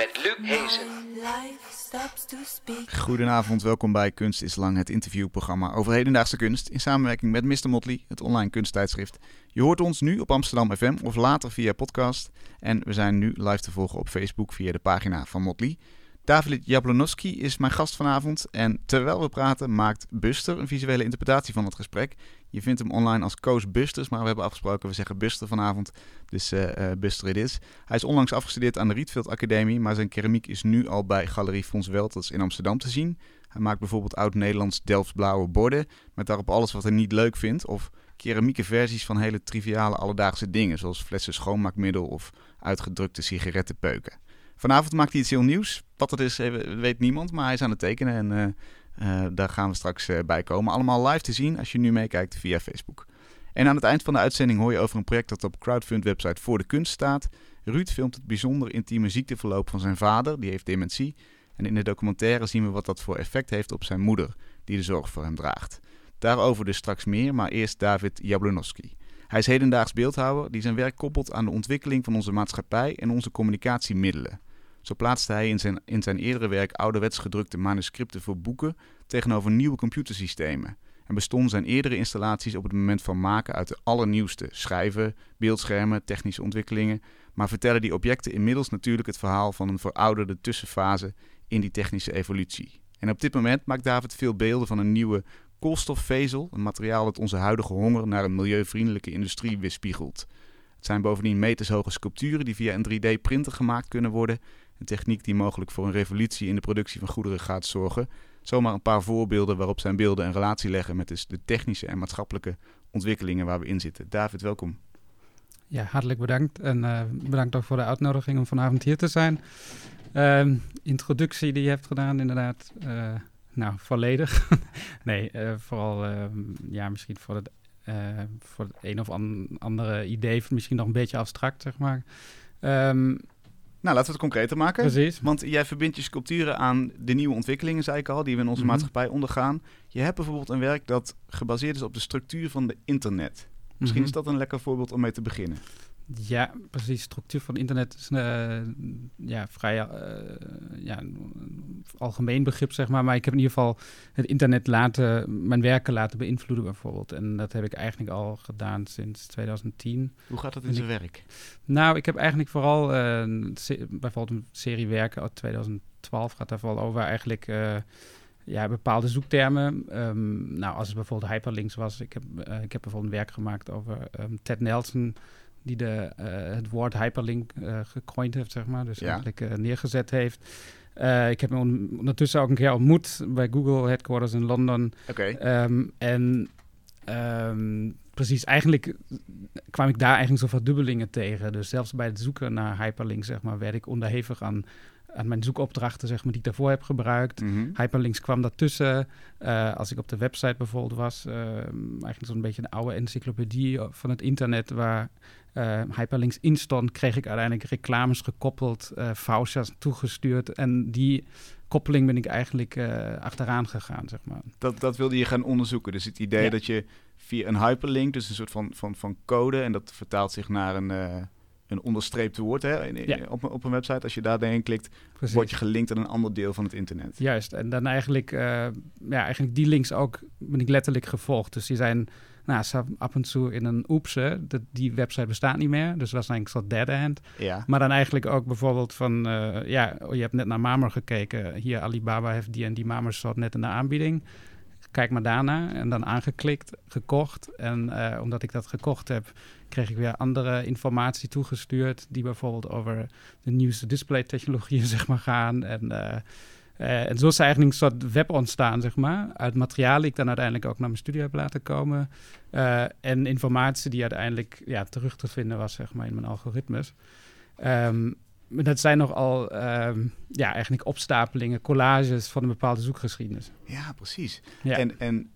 Met Luc Hezen. Goedenavond, welkom bij Kunst is Lang, het interviewprogramma over hedendaagse kunst. In samenwerking met Mr. Motley, het online kunsttijdschrift. Je hoort ons nu op Amsterdam FM of later via podcast. En we zijn nu live te volgen op Facebook via de pagina van Motley. David Jablonowski is mijn gast vanavond. En terwijl we praten, maakt Buster een visuele interpretatie van het gesprek. Je vindt hem online als Koos Busters, maar we hebben afgesproken, we zeggen Buster vanavond. Dus eh, eh, Buster it is. Hij is onlangs afgestudeerd aan de Rietveld Academie, maar zijn keramiek is nu al bij Galerie Fons Welters in Amsterdam te zien. Hij maakt bijvoorbeeld oud-Nederlands Delfts-blauwe borden, met daarop alles wat hij niet leuk vindt. Of keramieke versies van hele triviale alledaagse dingen, zoals flessen schoonmaakmiddel of uitgedrukte sigarettenpeuken. Vanavond maakt hij iets heel nieuws. Wat het is, eh, weet niemand, maar hij is aan het tekenen en eh, daar gaan we straks eh, bij komen. Allemaal live te zien als je nu meekijkt via Facebook. En aan het eind van de uitzending hoor je over een project dat op crowdfund-website Voor de Kunst staat. Ruud filmt het bijzonder intieme ziekteverloop van zijn vader, die heeft dementie. En in de documentaire zien we wat dat voor effect heeft op zijn moeder, die de zorg voor hem draagt. Daarover dus straks meer, maar eerst David Jablonowski. Hij is hedendaags beeldhouwer die zijn werk koppelt aan de ontwikkeling van onze maatschappij en onze communicatiemiddelen. Zo plaatste hij in zijn, in zijn eerdere werk ouderwets gedrukte manuscripten voor boeken tegenover nieuwe computersystemen. En bestonden zijn eerdere installaties op het moment van maken uit de allernieuwste schrijven, beeldschermen, technische ontwikkelingen, maar vertellen die objecten inmiddels natuurlijk het verhaal van een verouderde tussenfase in die technische evolutie. En op dit moment maakt David veel beelden van een nieuwe koolstofvezel, een materiaal dat onze huidige honger naar een milieuvriendelijke industrie weerspiegelt. Het zijn bovendien metershoge sculpturen die via een 3D-printer gemaakt kunnen worden, een techniek die mogelijk voor een revolutie in de productie van goederen gaat zorgen. Zomaar een paar voorbeelden waarop zijn beelden een relatie leggen met dus de technische en maatschappelijke ontwikkelingen waar we in zitten. David, welkom. Ja, hartelijk bedankt. En eh, bedankt ook voor de uitnodiging om vanavond hier te zijn. Ehm, introductie die je hebt gedaan, inderdaad. eh, nou, volledig. nee, eh, vooral ehm, ja, misschien voor het, voor het een of an- andere idee, misschien nog een beetje abstract, zeg maar. Ehm, Nou, laten we het concreter maken. precies. Want jij verbindt je sculpturen aan de nieuwe ontwikkelingen, zei ik al, die we in onze Mhm. maatschappij ondergaan. Je hebt bijvoorbeeld een werk dat gebaseerd is op de structuur van de internet. Misschien Mhm. is dat een lekker voorbeeld om mee te beginnen. Ja, precies. Structuur van internet is eh, ja, vrij eh, ja, een algemeen begrip, zeg maar. Maar ik heb in ieder geval het internet laten, mijn werken laten beïnvloeden, bijvoorbeeld. En dat heb ik eigenlijk al gedaan sinds 2010. Hoe gaat dat in En zijn werk? Nou, ik heb eigenlijk vooral eh, bijvoorbeeld een serie werken uit 2012 gaat daar vooral over eigenlijk ja, bepaalde zoektermen. Ehm, nou, als het bijvoorbeeld hyperlinks was, ik heb, ik heb bijvoorbeeld een werk gemaakt over ehm, Ted Nelson, die de, eh, het woord hyperlink eh gecoind heeft, zeg maar. Dus Ja. eigenlijk eh, neergezet heeft. Ik heb hem on- ondertussen ook een keer ontmoet bij Google Headquarters in Londen. Oké. Ehm, en ehm, precies, eigenlijk kwam ik daar eigenlijk zo verdubbelingen tegen. Dus zelfs bij het zoeken naar hyperlinks, zeg maar, werd ik onderhevig aan, aan mijn zoekopdrachten, zeg maar, die ik daarvoor heb gebruikt. Mhm. Hyperlinks kwam daartussen. Eh, als ik op de website bijvoorbeeld was, ehm, eigenlijk zo'n beetje een oude encyclopedie van het internet waar eh, hyperlinks in stond, kreeg ik uiteindelijk reclames gekoppeld, eh vouchers toegestuurd. En die koppeling ben ik eigenlijk eh, achteraan gegaan, zeg maar. Dat, dat wilde je gaan onderzoeken. Dus het idee Ja. dat je via een hyperlink, dus een soort van, van, van code, en dat vertaalt zich naar een, eh een onderstreept woord hè, in- Ja. op, een- op een website. Als je daar doorheen klikt, Precies. word je gelinkt aan een ander deel van het internet. Juist, en dan eigenlijk, eh, ja, eigenlijk die links ook ben ik letterlijk gevolgd. Dus die zijn, nou, ze af en toe in een oeps, hè, dat die website bestaat niet meer. Dus dat was eigenlijk een soort dead end. Ja. Maar dan eigenlijk ook bijvoorbeeld van, eh, ja, oh, je hebt net naar Marmer gekeken. Hier, Alibaba heeft die en die Marmersoort net in de aanbieding. Kijk maar daarna en dan aangeklikt, gekocht. En eh, omdat ik dat gekocht heb, kreeg ik weer andere informatie toegestuurd. Die bijvoorbeeld over de nieuwste displaytechnologieën zeg maar, gaan. En, eh, eh, en zo is er eigenlijk een soort web ontstaan, zeg maar. Uit materiaal die ik dan uiteindelijk ook naar mijn studio heb laten komen. Eh, en informatie die uiteindelijk ja, terug te vinden was, zeg maar, in mijn algoritmes. Ehm, dat zijn nogal ehm, ja, eigenlijk opstapelingen, collages van een bepaalde zoekgeschiedenis. Ja, precies. Ja. En, en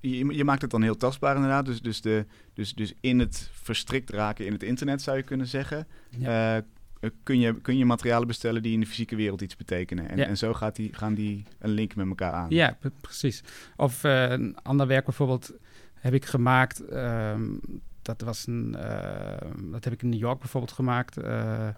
je, je maakt het dan heel tastbaar inderdaad. Dus, dus, de, dus, dus in het verstrikt raken in het internet zou je kunnen zeggen. Ja. eh, kun, je, kun je materialen bestellen die in de fysieke wereld iets betekenen. En, Ja. en zo gaat die, gaan die een link met elkaar aan. Ja, pre- precies. Of eh, een ander werk bijvoorbeeld heb ik gemaakt. ehm, dat was een. dat heb ik in New York bijvoorbeeld gemaakt. eh,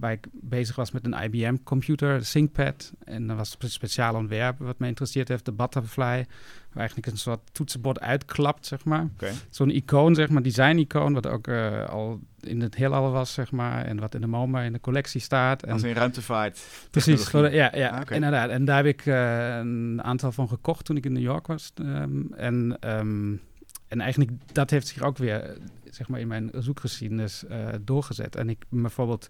waar ik bezig was met een IBM-computer, ThinkPad. En dat was een speciaal ontwerp wat me interesseerd heeft, de Butterfly. Waar eigenlijk een soort toetsenbord uitklapt, zeg maar. Zo'n icoon, zeg maar, design-icoon, wat ook eh, al in het heelal was, zeg maar. En wat in de MoMA in de collectie staat. En Als in ruimtevaart. Precies, ja, ja Ah, inderdaad. En daar heb ik eh, een aantal van gekocht toen ik in New York was. Ehm, en, ehm, en eigenlijk dat heeft zich ook weer zeg maar, in mijn zoekgeschiedenis eh, doorgezet. En ik bijvoorbeeld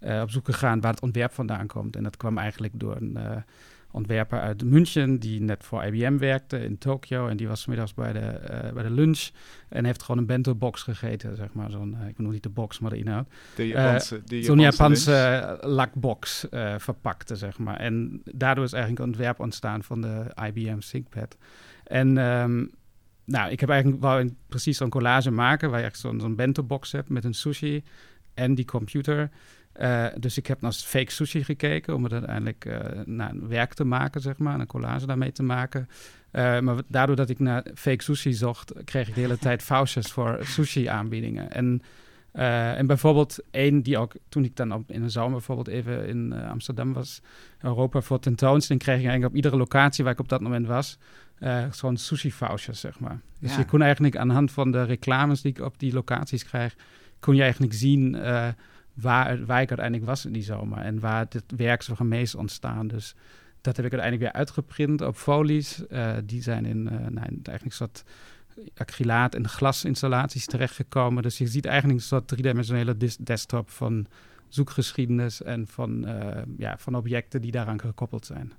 eh, op zoek gegaan waar het ontwerp vandaan komt. En dat kwam eigenlijk door een eh, ontwerper uit München die net voor IBM werkte in Tokio. En die was middags bij de, eh, bij de lunch en heeft gewoon een bento box gegeten, zeg maar. Zo'n, ik bedoel niet de box, maar de inhoud. De Japanse, de Zo'n Japanse lakbox verpakte, zeg maar. En daardoor is eigenlijk een ontwerp ontstaan van de IBM ThinkPad. En ehm, nou, ik heb eigenlijk wou precies zo'n collage maken... waar je echt zo'n zo'n bento-box hebt met een sushi en die computer. Eh, dus ik heb naar fake sushi gekeken om het uiteindelijk eh, naar een werk te maken, zeg maar. Een collage daarmee te maken. Eh, maar daardoor dat ik naar fake sushi zocht, kreeg ik de hele tijd vouchers voor sushi-aanbiedingen. En en bijvoorbeeld één die ook, toen ik dan op, in de zomer bijvoorbeeld even in Amsterdam was, Europa voor tentoonstelling, kreeg ik eigenlijk op iedere locatie waar ik op dat moment was, zo'n sushi-vouchers, zeg maar. Dus Ja. je kon eigenlijk aan de hand van de reclames die ik op die locaties krijg, kon je eigenlijk zien waar, waar ik uiteindelijk was in die zomer en waar het werk zo meest ontstaan. Dus dat heb ik uiteindelijk weer uitgeprint op folies. Eh, die zijn in, eh, nou, eigenlijk een soort acrylaat- en glasinstallaties terechtgekomen. Dus je ziet eigenlijk een soort driedimensionele desktop van zoekgeschiedenis en van, eh, ja, van objecten die daaraan gekoppeld zijn.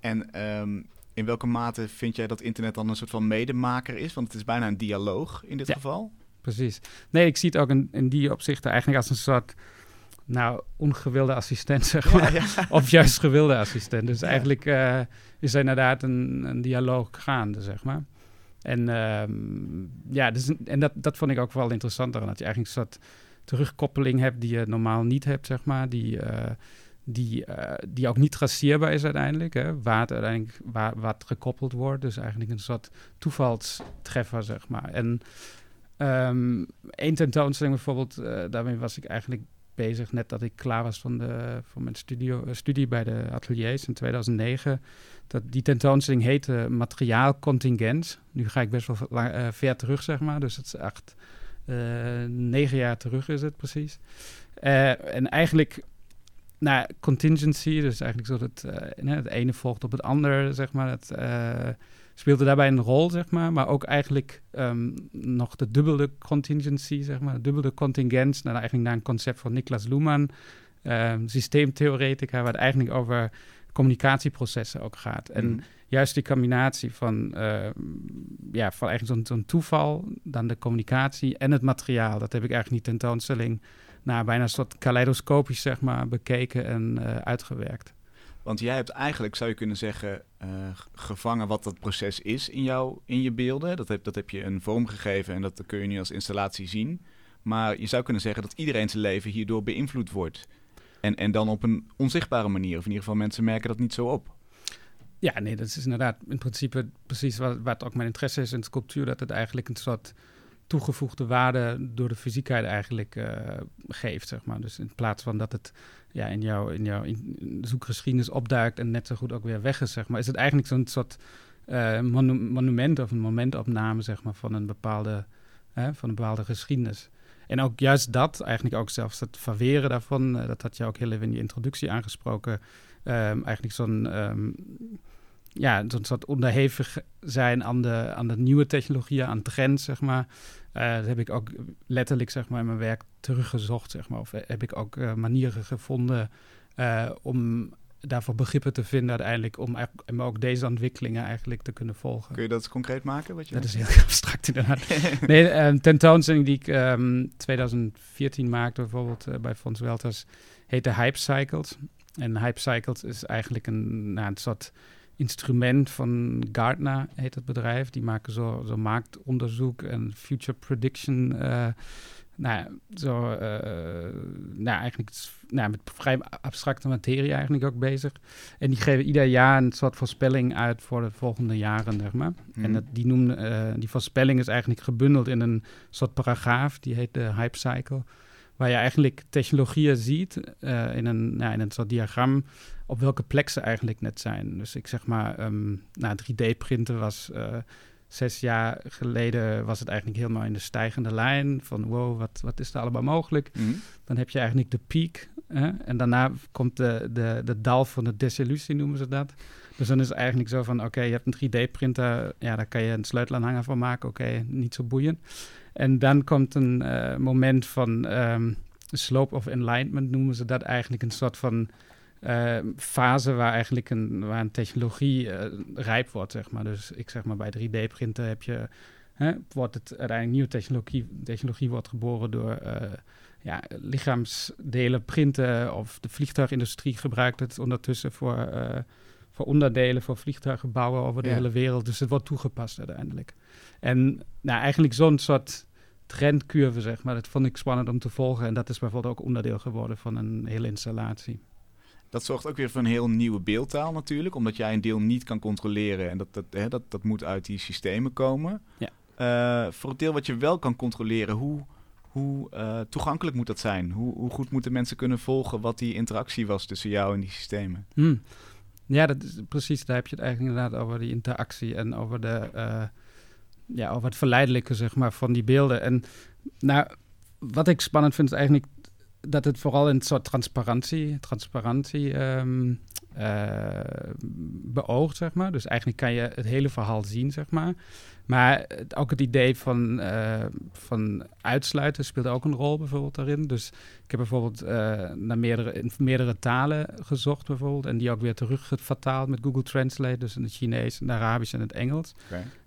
En ehm, in welke mate vind jij dat internet dan een soort van medemaker is? Want het is bijna een dialoog in dit Ja. geval. Precies. Nee, ik zie het ook in, in die opzichten eigenlijk als een soort, nou, ongewilde assistent, zeg maar. Ja, ja. Of juist gewilde assistent. Dus Ja. eigenlijk eh, is er inderdaad een, een dialoog gaande, zeg maar. En ehm, ja, dus, en dat, dat vond ik ook wel interessant daaraan. Dat je eigenlijk een soort terugkoppeling hebt die je normaal niet hebt, zeg maar. Die, eh, die, eh, die ook niet traceerbaar is uiteindelijk. Hè? Waar het uiteindelijk waar, wat gekoppeld wordt. Dus eigenlijk een soort toevalstreffer, zeg maar. En ehm één tentoonstelling bijvoorbeeld, eh, daarmee was ik eigenlijk bezig net dat ik klaar was van, de, van mijn studio, eh, studie bij de ateliers in 2009. Dat, die tentoonstelling heette Materiaalcontingent. Nu ga ik best wel eh, ver terug, zeg maar. Dus het is echt eh, negen jaar terug is het precies. En eigenlijk, nou, contingency, dus eigenlijk zo dat het ene volgt op het ander, zeg maar. Het speelde daarbij een rol, zeg maar. Maar ook eigenlijk ehm, nog de dubbele contingency, zeg maar. De dubbele contingent, nou, eigenlijk naar een concept van Niklas Luhmann, ehm, systeemtheoretica, waar het eigenlijk over communicatieprocessen ook gaat. En Mm. juist die combinatie van, eh, ja, van eigenlijk zo'n zo'n toeval, dan de communicatie en het materiaal. Dat heb ik eigenlijk niet tentoonstelling, nou, bijna een soort kaleidoscopisch, zeg maar, bekeken en eh, uitgewerkt. Want jij hebt eigenlijk, zou je kunnen zeggen, eh, gevangen wat dat proces is in, jou, in je beelden. Dat heb, dat heb je een vorm gegeven en dat kun je nu als installatie zien. Maar je zou kunnen zeggen dat iedereen zijn leven hierdoor beïnvloed wordt. En, en dan op een onzichtbare manier. Of in ieder geval mensen merken dat niet zo op. Ja, nee, dat is inderdaad in principe precies wat, wat ook mijn interesse is in sculptuur. Dat het eigenlijk een soort toegevoegde waarde door de fysiekheid eigenlijk eh, geeft, zeg maar. Dus in plaats van dat het ja, in jouw, in jouw in- zoekgeschiedenis opduikt en net zo goed ook weer weg is, zeg maar, is het eigenlijk zo'n soort eh, monu- monument of een momentopname, zeg maar, van een bepaalde, van een bepaalde geschiedenis. En ook juist dat, eigenlijk ook zelfs het verweren daarvan, eh, dat had je ook heel even in je introductie aangesproken, ehm, eigenlijk zo'n ehm, ja, zo'n soort onderhevig zijn aan de, aan de nieuwe technologieën, aan trends, zeg maar. Eh, dat heb ik ook letterlijk, zeg maar, in mijn werk teruggezocht, zeg maar. Of heb ik ook eh, manieren gevonden eh, om daarvoor begrippen te vinden uiteindelijk om, om ook deze ontwikkelingen eigenlijk te kunnen volgen. Kun je dat concreet maken? Wat je Dat is heel abstract inderdaad. Nee, een tentoonstelling die ik ehm 2014 maakte, bijvoorbeeld bij Fons Welters, heette Hype Cycles. En Hype Cycles is eigenlijk een, nou, een soort instrument van Gartner, heet het bedrijf. Die maken zo, zo marktonderzoek en future prediction. eh, nou, zo, eh, nou, eigenlijk nou, met vrij abstracte materie eigenlijk ook bezig. En die geven ieder jaar een soort voorspelling uit voor de volgende jaren, zeg maar. En dat, die, noemde, eh, die voorspelling is eigenlijk gebundeld in een soort paragraaf, die heet de hype cycle. Waar je eigenlijk technologieën ziet eh, in, een, nou, in een soort diagram op welke plek ze eigenlijk net zijn. Dus ik zeg maar, ehm nou, 3D-printen was eh, zes jaar geleden was het eigenlijk helemaal in de stijgende lijn. Van wow, wat, wat is er allemaal mogelijk? Mhm. Dan heb je eigenlijk de piek. Hè? En daarna komt de, de, de dal van de desillusie, noemen ze dat. Dus dan is het eigenlijk zo van, oké, je hebt een 3D-printer, ja, daar kan je een sleutelaanhanger van maken, oké, niet zo boeiend. En dan komt een eh, moment van ehm, slope of enlightenment, noemen ze dat eigenlijk, een soort van eh, fase waar eigenlijk een, waar een technologie eh, rijp wordt, zeg maar. Dus ik zeg maar, bij 3D-printen heb je, hè, wordt het uiteindelijk nieuwe technologie, technologie wordt geboren door... eh, ja, lichaamsdelen printen of de vliegtuigindustrie gebruikt het ondertussen voor, voor onderdelen voor vliegtuigen bouwen over de Ja. hele wereld. Dus het wordt toegepast uiteindelijk. En nou, eigenlijk zo'n soort trendcurve, zeg maar, dat vond ik spannend om te volgen. En dat is bijvoorbeeld ook onderdeel geworden van een hele installatie. Dat zorgt ook weer voor een heel nieuwe beeldtaal natuurlijk, omdat jij een deel niet kan controleren en dat, dat, hè, dat, dat moet uit die systemen komen. Ja. Eh, voor het deel wat je wel kan controleren, hoe, hoe eh, toegankelijk moet dat zijn? Hoe, hoe goed moeten mensen kunnen volgen wat die interactie was tussen jou en die systemen? Hmm. Ja, dat is precies. Daar heb je het eigenlijk inderdaad over die interactie en over de eh, ja, het verleidelijke zeg maar van die beelden. En nou, wat ik spannend vind is eigenlijk dat het vooral een soort transparantie, transparantie ehm, eh, beoogt, zeg maar. Dus eigenlijk kan je het hele verhaal zien, zeg maar. Maar ook het idee van, eh, van uitsluiten speelt ook een rol bijvoorbeeld daarin. Dus ik heb bijvoorbeeld eh, naar meerdere, in meerdere talen gezocht bijvoorbeeld. En die ook weer terug vertaald met Google Translate. Dus in het Chinees, het Arabisch en het Engels.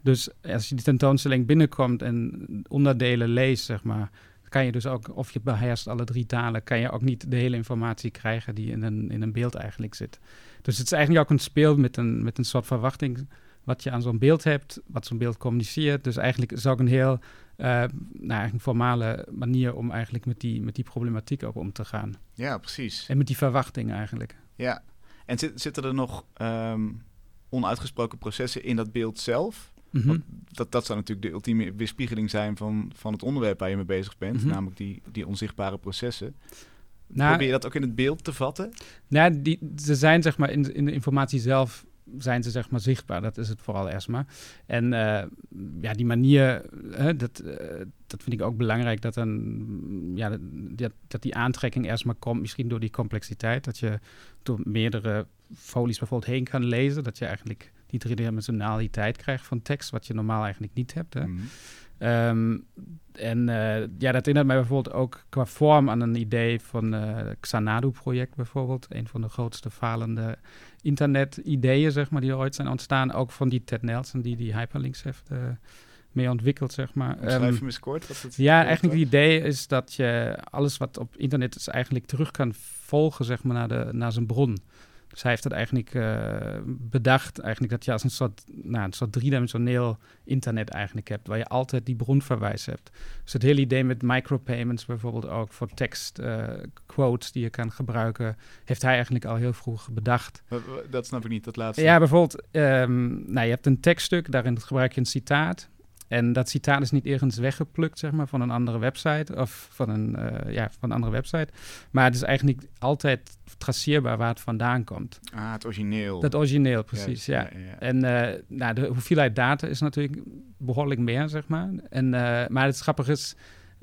Dus als je die tentoonstelling binnenkomt en onderdelen leest, zeg maar, kan je dus ook, of je beheerst alle drie talen, kan je ook niet de hele informatie krijgen die in een, in een beeld eigenlijk zit. Dus het is eigenlijk ook een speel met een, met een soort verwachting wat je aan zo'n beeld hebt, wat zo'n beeld communiceert. Dus eigenlijk is ook een heel eh, nou, eigenlijk een formale manier om eigenlijk met die, met die problematiek ook om te gaan. Ja, precies. En met die verwachting eigenlijk. Ja. En zit, zitten er nog ehm, onuitgesproken processen in dat beeld zelf? Mhm. Dat, dat zou natuurlijk de ultieme weerspiegeling zijn van, van het onderwerp waar je mee bezig bent, Mhm. namelijk die, die onzichtbare processen. Nou, Probeer je dat ook in het beeld te vatten? Nou, die, ze zijn zeg maar in, in de informatie zelf zijn ze zeg maar zichtbaar. Dat is het vooral maar. En eh, ja, die manier, hè, dat, eh, dat vind ik ook belangrijk. Dat, dan, ja, dat, dat, die aantrekking maar komt, misschien door die complexiteit. Dat je door meerdere folies bijvoorbeeld heen kan lezen. Dat je eigenlijk die driedimensionaliteit krijgt van tekst, wat je normaal eigenlijk niet hebt. Hè. Mhm. Ehm, en eh, ja, dat herinnert mij bijvoorbeeld ook qua vorm aan een idee van eh, het Xanadu-project bijvoorbeeld. Een van de grootste falende internet-ideeën, zeg maar, die ooit zijn ontstaan. Ook van die Ted Nelson, die die hyperlinks heeft eh, mee ontwikkeld, zeg maar. Schrijf Ehm, je me eens kort? Wat het ja, eigenlijk het idee is dat je alles wat op internet is eigenlijk terug kan volgen, zeg maar, naar, de, naar zijn bron. Hij heeft het eigenlijk eh, bedacht, eigenlijk dat je als een soort, nou, een soort driedimensioneel internet eigenlijk hebt, waar je altijd die bronverwijs hebt. Dus het hele idee met micropayments bijvoorbeeld ook voor tekst, eh, quotes die je kan gebruiken, heeft hij eigenlijk al heel vroeg bedacht. Dat snap ik niet, dat laatste. Ja, bijvoorbeeld, ehm, nou, je hebt een tekststuk, daarin gebruik je een citaat. En dat citaat is niet ergens weggeplukt, zeg maar, van een andere website of van een, eh, ja, van een andere website. Maar het is eigenlijk altijd traceerbaar waar het vandaan komt. Ah, het origineel. Dat origineel, precies, ja. ja, ja. En eh, nou, de hoeveelheid data is natuurlijk behoorlijk meer, zeg maar. En, eh, maar het grappige is,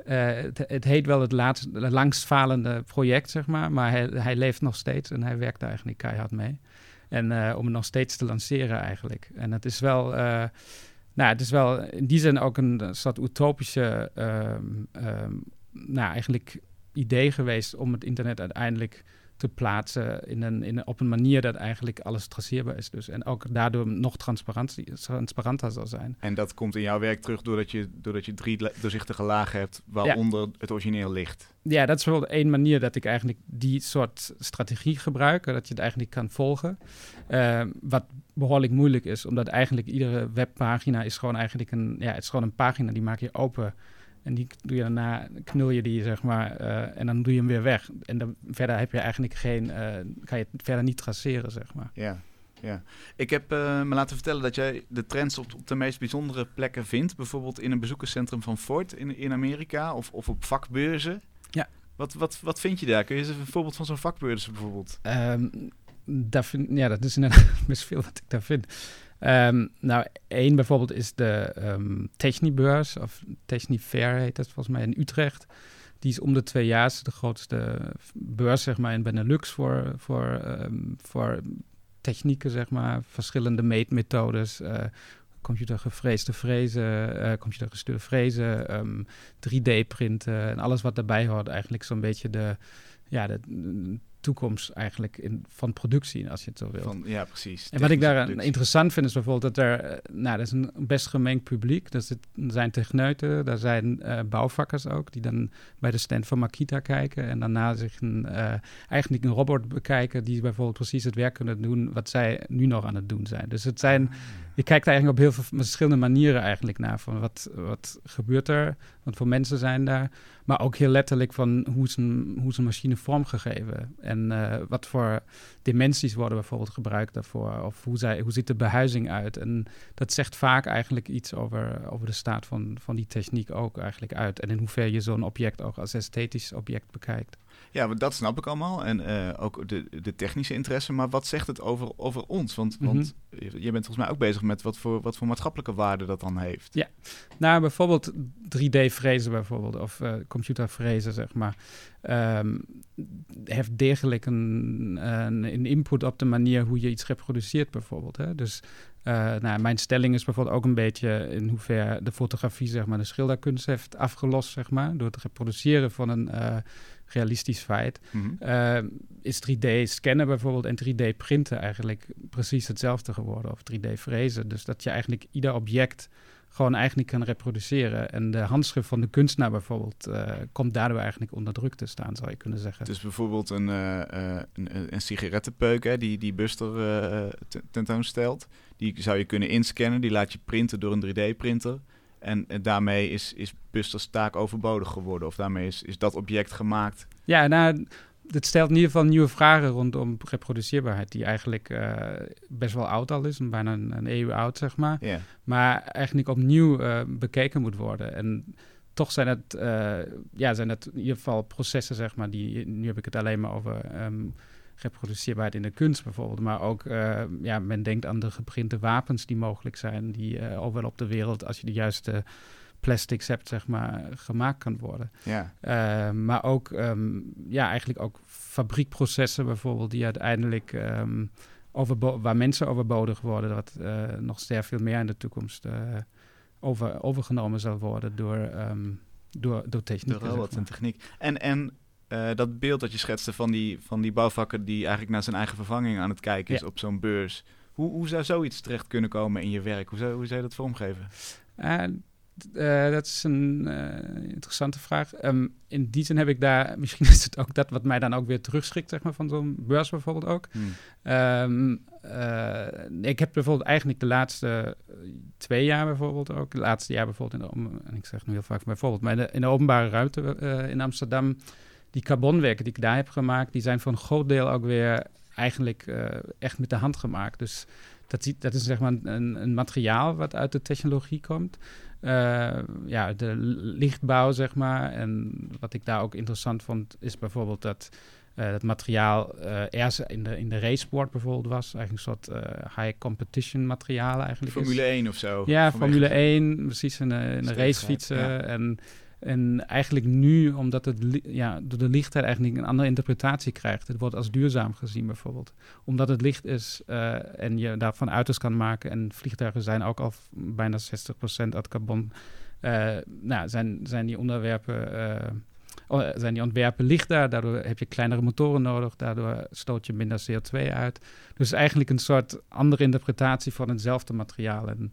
het, het heet wel het, laatst, het langstfalende project, zeg maar. Maar hij, hij leeft nog steeds en hij werkt daar eigenlijk keihard mee. En om het nog steeds te lanceren eigenlijk. En het is wel, nou, het is wel in die zin ook een soort utopische, ehm, ehm, nou, eigenlijk idee geweest om het internet uiteindelijk te plaatsen in een, in een, op een manier dat eigenlijk alles traceerbaar is. Dus. En ook daardoor nog transparanter zal zijn. En dat komt in jouw werk terug doordat je, doordat je drie doorzichtige lagen hebt waaronder het origineel ligt. Ja, dat is wel één manier dat ik eigenlijk die soort strategie gebruik, dat je het eigenlijk kan volgen. Uh, wat behoorlijk moeilijk is, omdat eigenlijk iedere webpagina is gewoon eigenlijk een, ja, het is gewoon een pagina die maak je open en die doe je daarna, knul je die, zeg maar, uh, en dan doe je hem weer weg. En dan verder heb je eigenlijk geen, uh, kan je het verder niet traceren, zeg maar. Ja, ja. Ik heb uh, me laten vertellen dat jij de trends op, op, de meest bijzondere plekken vindt. Bijvoorbeeld in een bezoekerscentrum van Ford in, in Amerika of, of op vakbeurzen. Ja. Wat, wat, wat vind je daar? Kun je eens een voorbeeld van zo'n vakbeurs bijvoorbeeld? Um, vind, ja, dat is inderdaad best veel wat ik daar vind. Um, nou, één bijvoorbeeld is de um, Technibeurs, of Technifair heet dat volgens mij in Utrecht. Die is om de twee jaar de grootste beurs zeg maar, in Benelux voor, voor, um, voor technieken, zeg maar, verschillende meetmethodes. Uh, computergevreesde frezen, uh, computergestuurde frezen, 3D-printen en alles wat daarbij hoort. Eigenlijk zo'n beetje de, ja, de, toekomst eigenlijk in, van productie, als je het zo wil. Van, ja, precies. En wat ik daar interessant vind is bijvoorbeeld dat er, eh, nou, dat is een best gemengd publiek. Dat er zijn techneuten, daar zijn uh, bouwvakkers ook, die dan bij de stand van Makita kijken en daarna zich een, uh, eigenlijk een robot bekijken die bijvoorbeeld precies het werk kunnen doen wat zij nu nog aan het doen zijn. Dus het zijn, ah. Je kijkt eigenlijk op heel veel verschillende manieren eigenlijk naar van wat, wat gebeurt er, wat voor mensen zijn daar. Maar ook heel letterlijk van hoe is een, hoe is een machine vormgegeven. En uh, wat voor dimensies worden bijvoorbeeld gebruikt daarvoor. Of hoe, zij, hoe ziet de behuizing uit. En dat zegt vaak eigenlijk iets over, over de staat van, van die techniek ook eigenlijk uit. En in hoeverre je zo'n object ook als esthetisch object bekijkt. Ja, dat snap ik allemaal. En uh, ook de, de technische interesse. Maar wat zegt het over, over ons? Want, mm -hmm. want je bent volgens mij ook bezig met wat voor, wat voor maatschappelijke waarde dat dan heeft. Ja, nou bijvoorbeeld 3D-frezen bijvoorbeeld. Of uh, computerfrezen, zeg maar. Um, heeft degelijk een, een, een, input op de manier hoe je iets reproduceert bijvoorbeeld. Hè? Dus uh, nou, mijn stelling is bijvoorbeeld ook een beetje in hoeverre de fotografie zeg maar, de schilderkunst heeft afgelost, zeg maar, door het reproduceren van een uh, realistisch feit. Mm -hmm. uh, is 3D scannen bijvoorbeeld en 3D printen eigenlijk precies hetzelfde geworden, of 3D frezen. Dus dat je eigenlijk ieder object gewoon eigenlijk kan reproduceren. En de handschrift van de kunstenaar bijvoorbeeld uh, komt daardoor eigenlijk onder druk te staan, zou je kunnen zeggen. Dus bijvoorbeeld een, uh, een, een, sigarettenpeuk hè, die, die Buster tentoonstelt, die zou je kunnen inscannen, die laat je printen door een 3D-printer. En, en, daarmee is, is Busters taak overbodig geworden, of daarmee is, is dat object gemaakt. Ja, nou, het stelt in ieder geval nieuwe vragen rondom reproduceerbaarheid, die eigenlijk uh, best wel oud al is, bijna een, een eeuw oud, zeg maar. Yeah. Maar eigenlijk opnieuw uh, bekeken moet worden. En toch zijn het, uh, ja, zijn het in ieder geval processen, zeg maar, die, nu heb ik het alleen maar over um, reproduceerbaarheid in de kunst bijvoorbeeld, maar ook, ja, men denkt aan de geprinte wapens die mogelijk zijn, die overal op de wereld, als je de juiste plastics hebt, zeg maar, gemaakt kan worden. Ja. Uh, maar ook, um, ja, eigenlijk ook fabriekprocessen bijvoorbeeld, die uiteindelijk um, waar mensen overbodig worden, wat uh, nog zeer veel meer in de toekomst uh, over, overgenomen zal worden door, um, door, door techniek. Door en techniek. En, en dat beeld dat je schetste van die, van die bouwvakker die eigenlijk naar zijn eigen vervanging aan het kijken is ja. op zo'n beurs. Hoe, hoe zou zoiets terecht kunnen komen in je werk? Hoe zou, hoe zou je dat vormgeven? Uh, dat is een interessante vraag. Um, in die zin heb ik daar, misschien is het ook dat wat mij dan ook weer terugschrikt, zeg maar, van zo'n beurs bijvoorbeeld ook. Hmm. Um, uh, ik heb bijvoorbeeld eigenlijk de laatste twee jaar bijvoorbeeld ook, het laatste jaar bijvoorbeeld, in de, en ik zeg nu heel vaak bijvoorbeeld, maar in de, in de openbare ruimte in Amsterdam, die carbonwerken die ik daar heb gemaakt, die zijn voor een groot deel ook weer eigenlijk echt met de hand gemaakt. Dus dat, dat is zeg maar een, een materiaal wat uit de technologie komt. Uh, ja, de lichtbouw, zeg maar. En wat ik daar ook interessant vond, is bijvoorbeeld dat uh, het materiaal uh, eerst in de, in de racesport bijvoorbeeld was. Eigenlijk een soort high competition materiaal eigenlijk. Formule is. 1 of zo? Ja, Formule 1, precies in de, racefietsen. Ja. En en eigenlijk nu, omdat het ja, door de lichtheid eigenlijk een andere interpretatie krijgt. Het wordt als duurzaam gezien bijvoorbeeld. Omdat het licht is uh, en je daarvan auto's kan maken. En vliegtuigen zijn ook al bijna 60% uit carbon. Uh, nou, zijn, zijn die onderwerpen uh, zijn die ontwerpen lichter, daardoor heb je kleinere motoren nodig, daardoor stoot je minder CO2 uit. Dus eigenlijk een soort andere interpretatie van hetzelfde materiaal. En,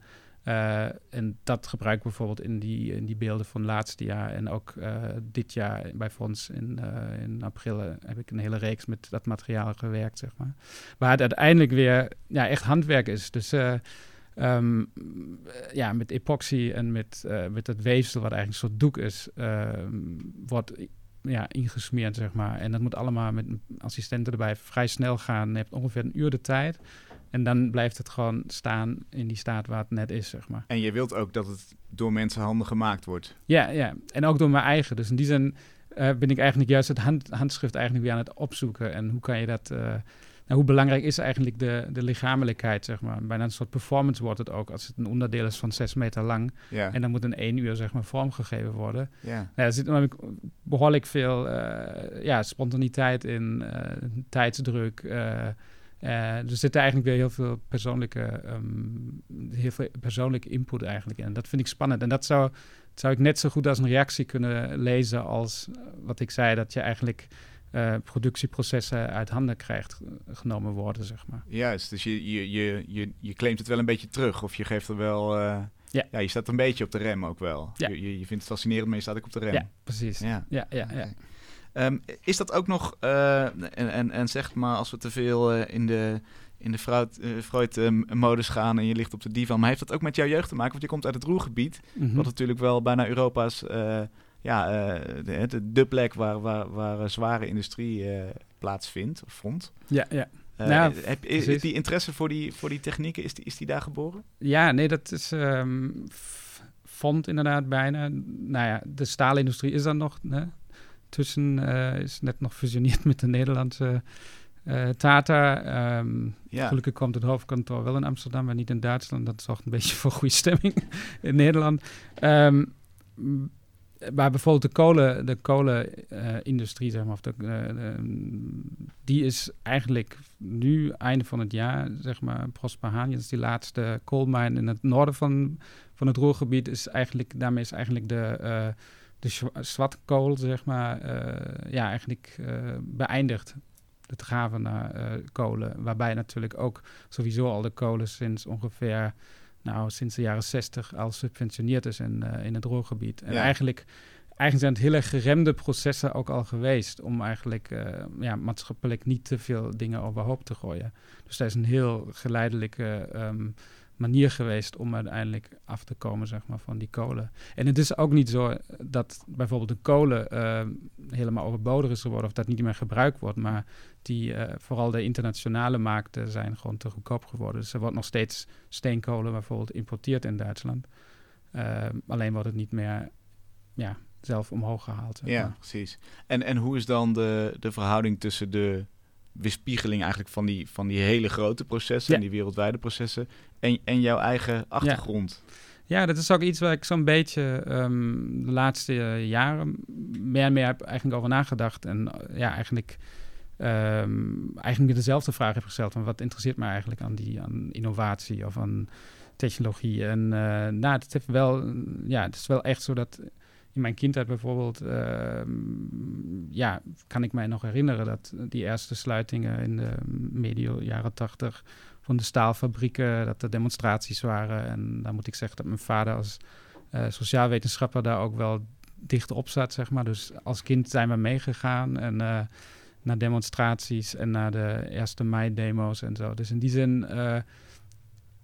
eh, en dat gebruik ik bijvoorbeeld in die, in die beelden van laatste jaar. En ook eh, dit jaar bij Fonds in, eh, in april heb ik een hele reeks met dat materiaal gewerkt, zeg maar. Waar het uiteindelijk weer ja, echt handwerk is. Dus eh, ehm, ja, met epoxy en met, met het weefsel, wat eigenlijk een soort doek is, ehm, wordt ja, ingesmeerd, zeg maar. En dat moet allemaal met assistenten erbij vrij snel gaan. Je hebt ongeveer een uur de tijd. En dan blijft het gewoon staan in die staat waar het net is, zeg maar. En je wilt ook dat het door mensenhanden gemaakt wordt. Ja, ja. En ook door mijn eigen. Dus in die zin eh, ben ik eigenlijk juist het hand, handschrift eigenlijk weer aan het opzoeken. En hoe kan je dat... eh, nou, hoe belangrijk is eigenlijk de, de lichamelijkheid, zeg maar. Bijna een soort performance wordt het ook als het een onderdeel is van zes meter lang. Ja, En dan moet in één uur, zeg maar, vormgegeven worden. ja. Nou, er zit namelijk behoorlijk veel eh, ja, spontaniteit in, tijdsdruk. Eh, er zit eigenlijk weer heel veel persoonlijke, ehm, heel veel persoonlijke input eigenlijk in. En dat vind ik spannend. En dat zou, zou ik net zo goed als een reactie kunnen lezen als eh, wat ik zei, dat je eigenlijk eh, productieprocessen uit handen krijgt genomen worden, zeg maar. Juist, dus je, je, je, je, je claimt het wel een beetje terug. Of je geeft er wel... Ja. je staat een beetje op de rem ook wel. Ja. Je, je, je vindt het fascinerend, maar je staat ook op de rem. Ja, precies. Ja. Ja, ja, ja. Ehm, is dat ook nog, eh, en, en, en zeg maar als we te veel eh, in de, in de Freud, eh, Freud-modus gaan en je ligt op de divan, maar heeft dat ook met jouw jeugd te maken? Want je komt uit het Roergebied, Mhm. wat natuurlijk wel bijna Europa's, ja, de, de, de plek waar, waar, waar zware industrie plaatsvindt, of vond. ja, ja. Nou, heb, is, die interesse voor die, voor die technieken, is die, is die daar geboren? Ja, nee, dat is ehm, vond inderdaad bijna. Nou ja, de staalindustrie is dan nog. Hè? Tussen eh, is net nog fusioneerd met de Nederlandse eh, Tata. Ehm, Ja, Gelukkig komt het hoofdkantoor wel in Amsterdam, maar niet in Duitsland. Dat zorgt een beetje voor goede stemming in Nederland. Ehm, m- maar bijvoorbeeld de kolen, de kolenindustrie, zeg maar, of de, eh, de- die is eigenlijk nu, einde van het jaar, zeg maar, Prosper dat is die laatste koolmijn in het noorden van, van het Roergebied, is eigenlijk, daarmee is eigenlijk de, de zwa- zwartkool, zeg maar, eh, ja, eigenlijk eh, beëindigd. Het graven naar eh, kolen, waarbij natuurlijk ook sowieso al de kolen sinds ongeveer, nou, sinds de jaren 60 al subventioneerd is in, in het Roergebied. En Ja. eigenlijk, eigenlijk zijn het hele geremde processen ook al geweest om eigenlijk ja, maatschappelijk niet te veel dingen overhoop te gooien. Dus dat is een heel geleidelijke ehm, manier geweest om uiteindelijk af te komen zeg maar, van die kolen. En het is ook niet zo dat bijvoorbeeld de kolen ehm, helemaal overbodig is geworden of dat niet meer gebruikt wordt, maar die, eh, vooral de internationale markten zijn gewoon te goedkoop geworden. Dus er wordt nog steeds steenkolen bijvoorbeeld geïmporteerd in Duitsland. Alleen wordt het niet meer ja, zelf omhoog gehaald. zeg ja precies. En, en hoe is dan de, de verhouding tussen de weerspiegeling eigenlijk van die, van die hele grote processen, Ja. en die wereldwijde processen, en, en jouw eigen achtergrond? Ja, dat is ook iets waar ik zo'n beetje ehm, de laatste eh, jaren meer en meer heb eigenlijk over nagedacht. En ja, eigenlijk, ehm, eigenlijk dezelfde vraag heb gesteld. Van wat interesseert mij eigenlijk aan, die, aan innovatie of aan technologie? En eh, nou, het, heeft wel, ja, het is wel echt zo dat in mijn kindheid bijvoorbeeld, ehm, ja, kan ik mij nog herinneren dat die eerste sluitingen in de medio jaren tachtig van de staalfabrieken, dat er demonstraties waren. En dan moet ik zeggen dat mijn vader als eh sociaal wetenschapper daar ook wel dicht op zat, zeg maar. Dus als kind zijn we meegegaan en eh, naar demonstraties en naar de eerste mei-demo's en zo. Dus in die zin eh,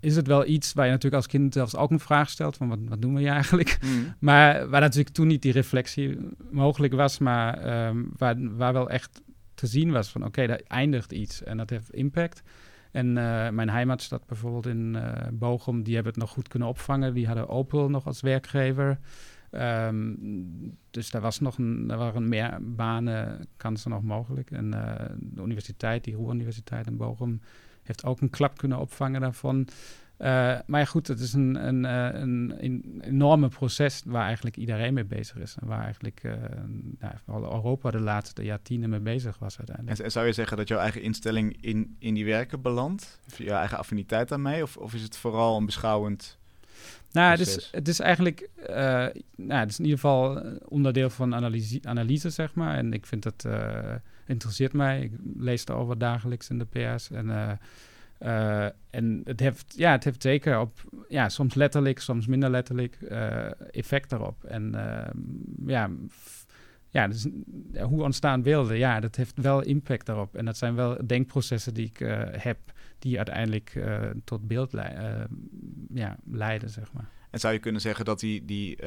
is het wel iets waar je natuurlijk als kind zelfs ook een vraag stelt van wat, wat doen we hier eigenlijk? Mm. Maar waar natuurlijk toen niet die reflectie mogelijk was, maar ehm, waar, waar wel echt te zien was van oké, daar eindigt iets en dat heeft impact. En eh, mijn heimatstad bijvoorbeeld in eh Bochum, die hebben het nog goed kunnen opvangen. Die hadden Opel nog als werkgever. Ehm, dus daar, was nog een, daar waren meer banen, kansen nog mogelijk. En eh, de universiteit, die Ruhr-universiteit in Bochum, heeft ook een klap kunnen opvangen daarvan. Eh, maar ja, goed, het is een, een, eh, een, een enorme proces waar eigenlijk iedereen mee bezig is. En waar eigenlijk eh, nou, Europa de laatste jaar tienen mee bezig was uiteindelijk. En, zou je zeggen dat jouw eigen instelling in, in die werken belandt? Of je eigen affiniteit daarmee? Of, of is het vooral een beschouwend... Nou, het is, het is eigenlijk, nou, het is in ieder geval onderdeel van analyse, analyse, zeg maar. En ik vind eh, interesseert mij. Ik lees erover dagelijks in de PS. En, eh, eh, en het heeft, ja, het heeft zeker op, ja, soms letterlijk, soms minder letterlijk, eh, effect erop. En eh, ja, ja dus, eh, hoe ontstaan beelden? Ja, dat heeft wel impact daarop. En dat zijn wel denkprocessen die ik heb, die uiteindelijk tot beeld ja, leiden, zeg maar. En zou je kunnen zeggen dat die, die,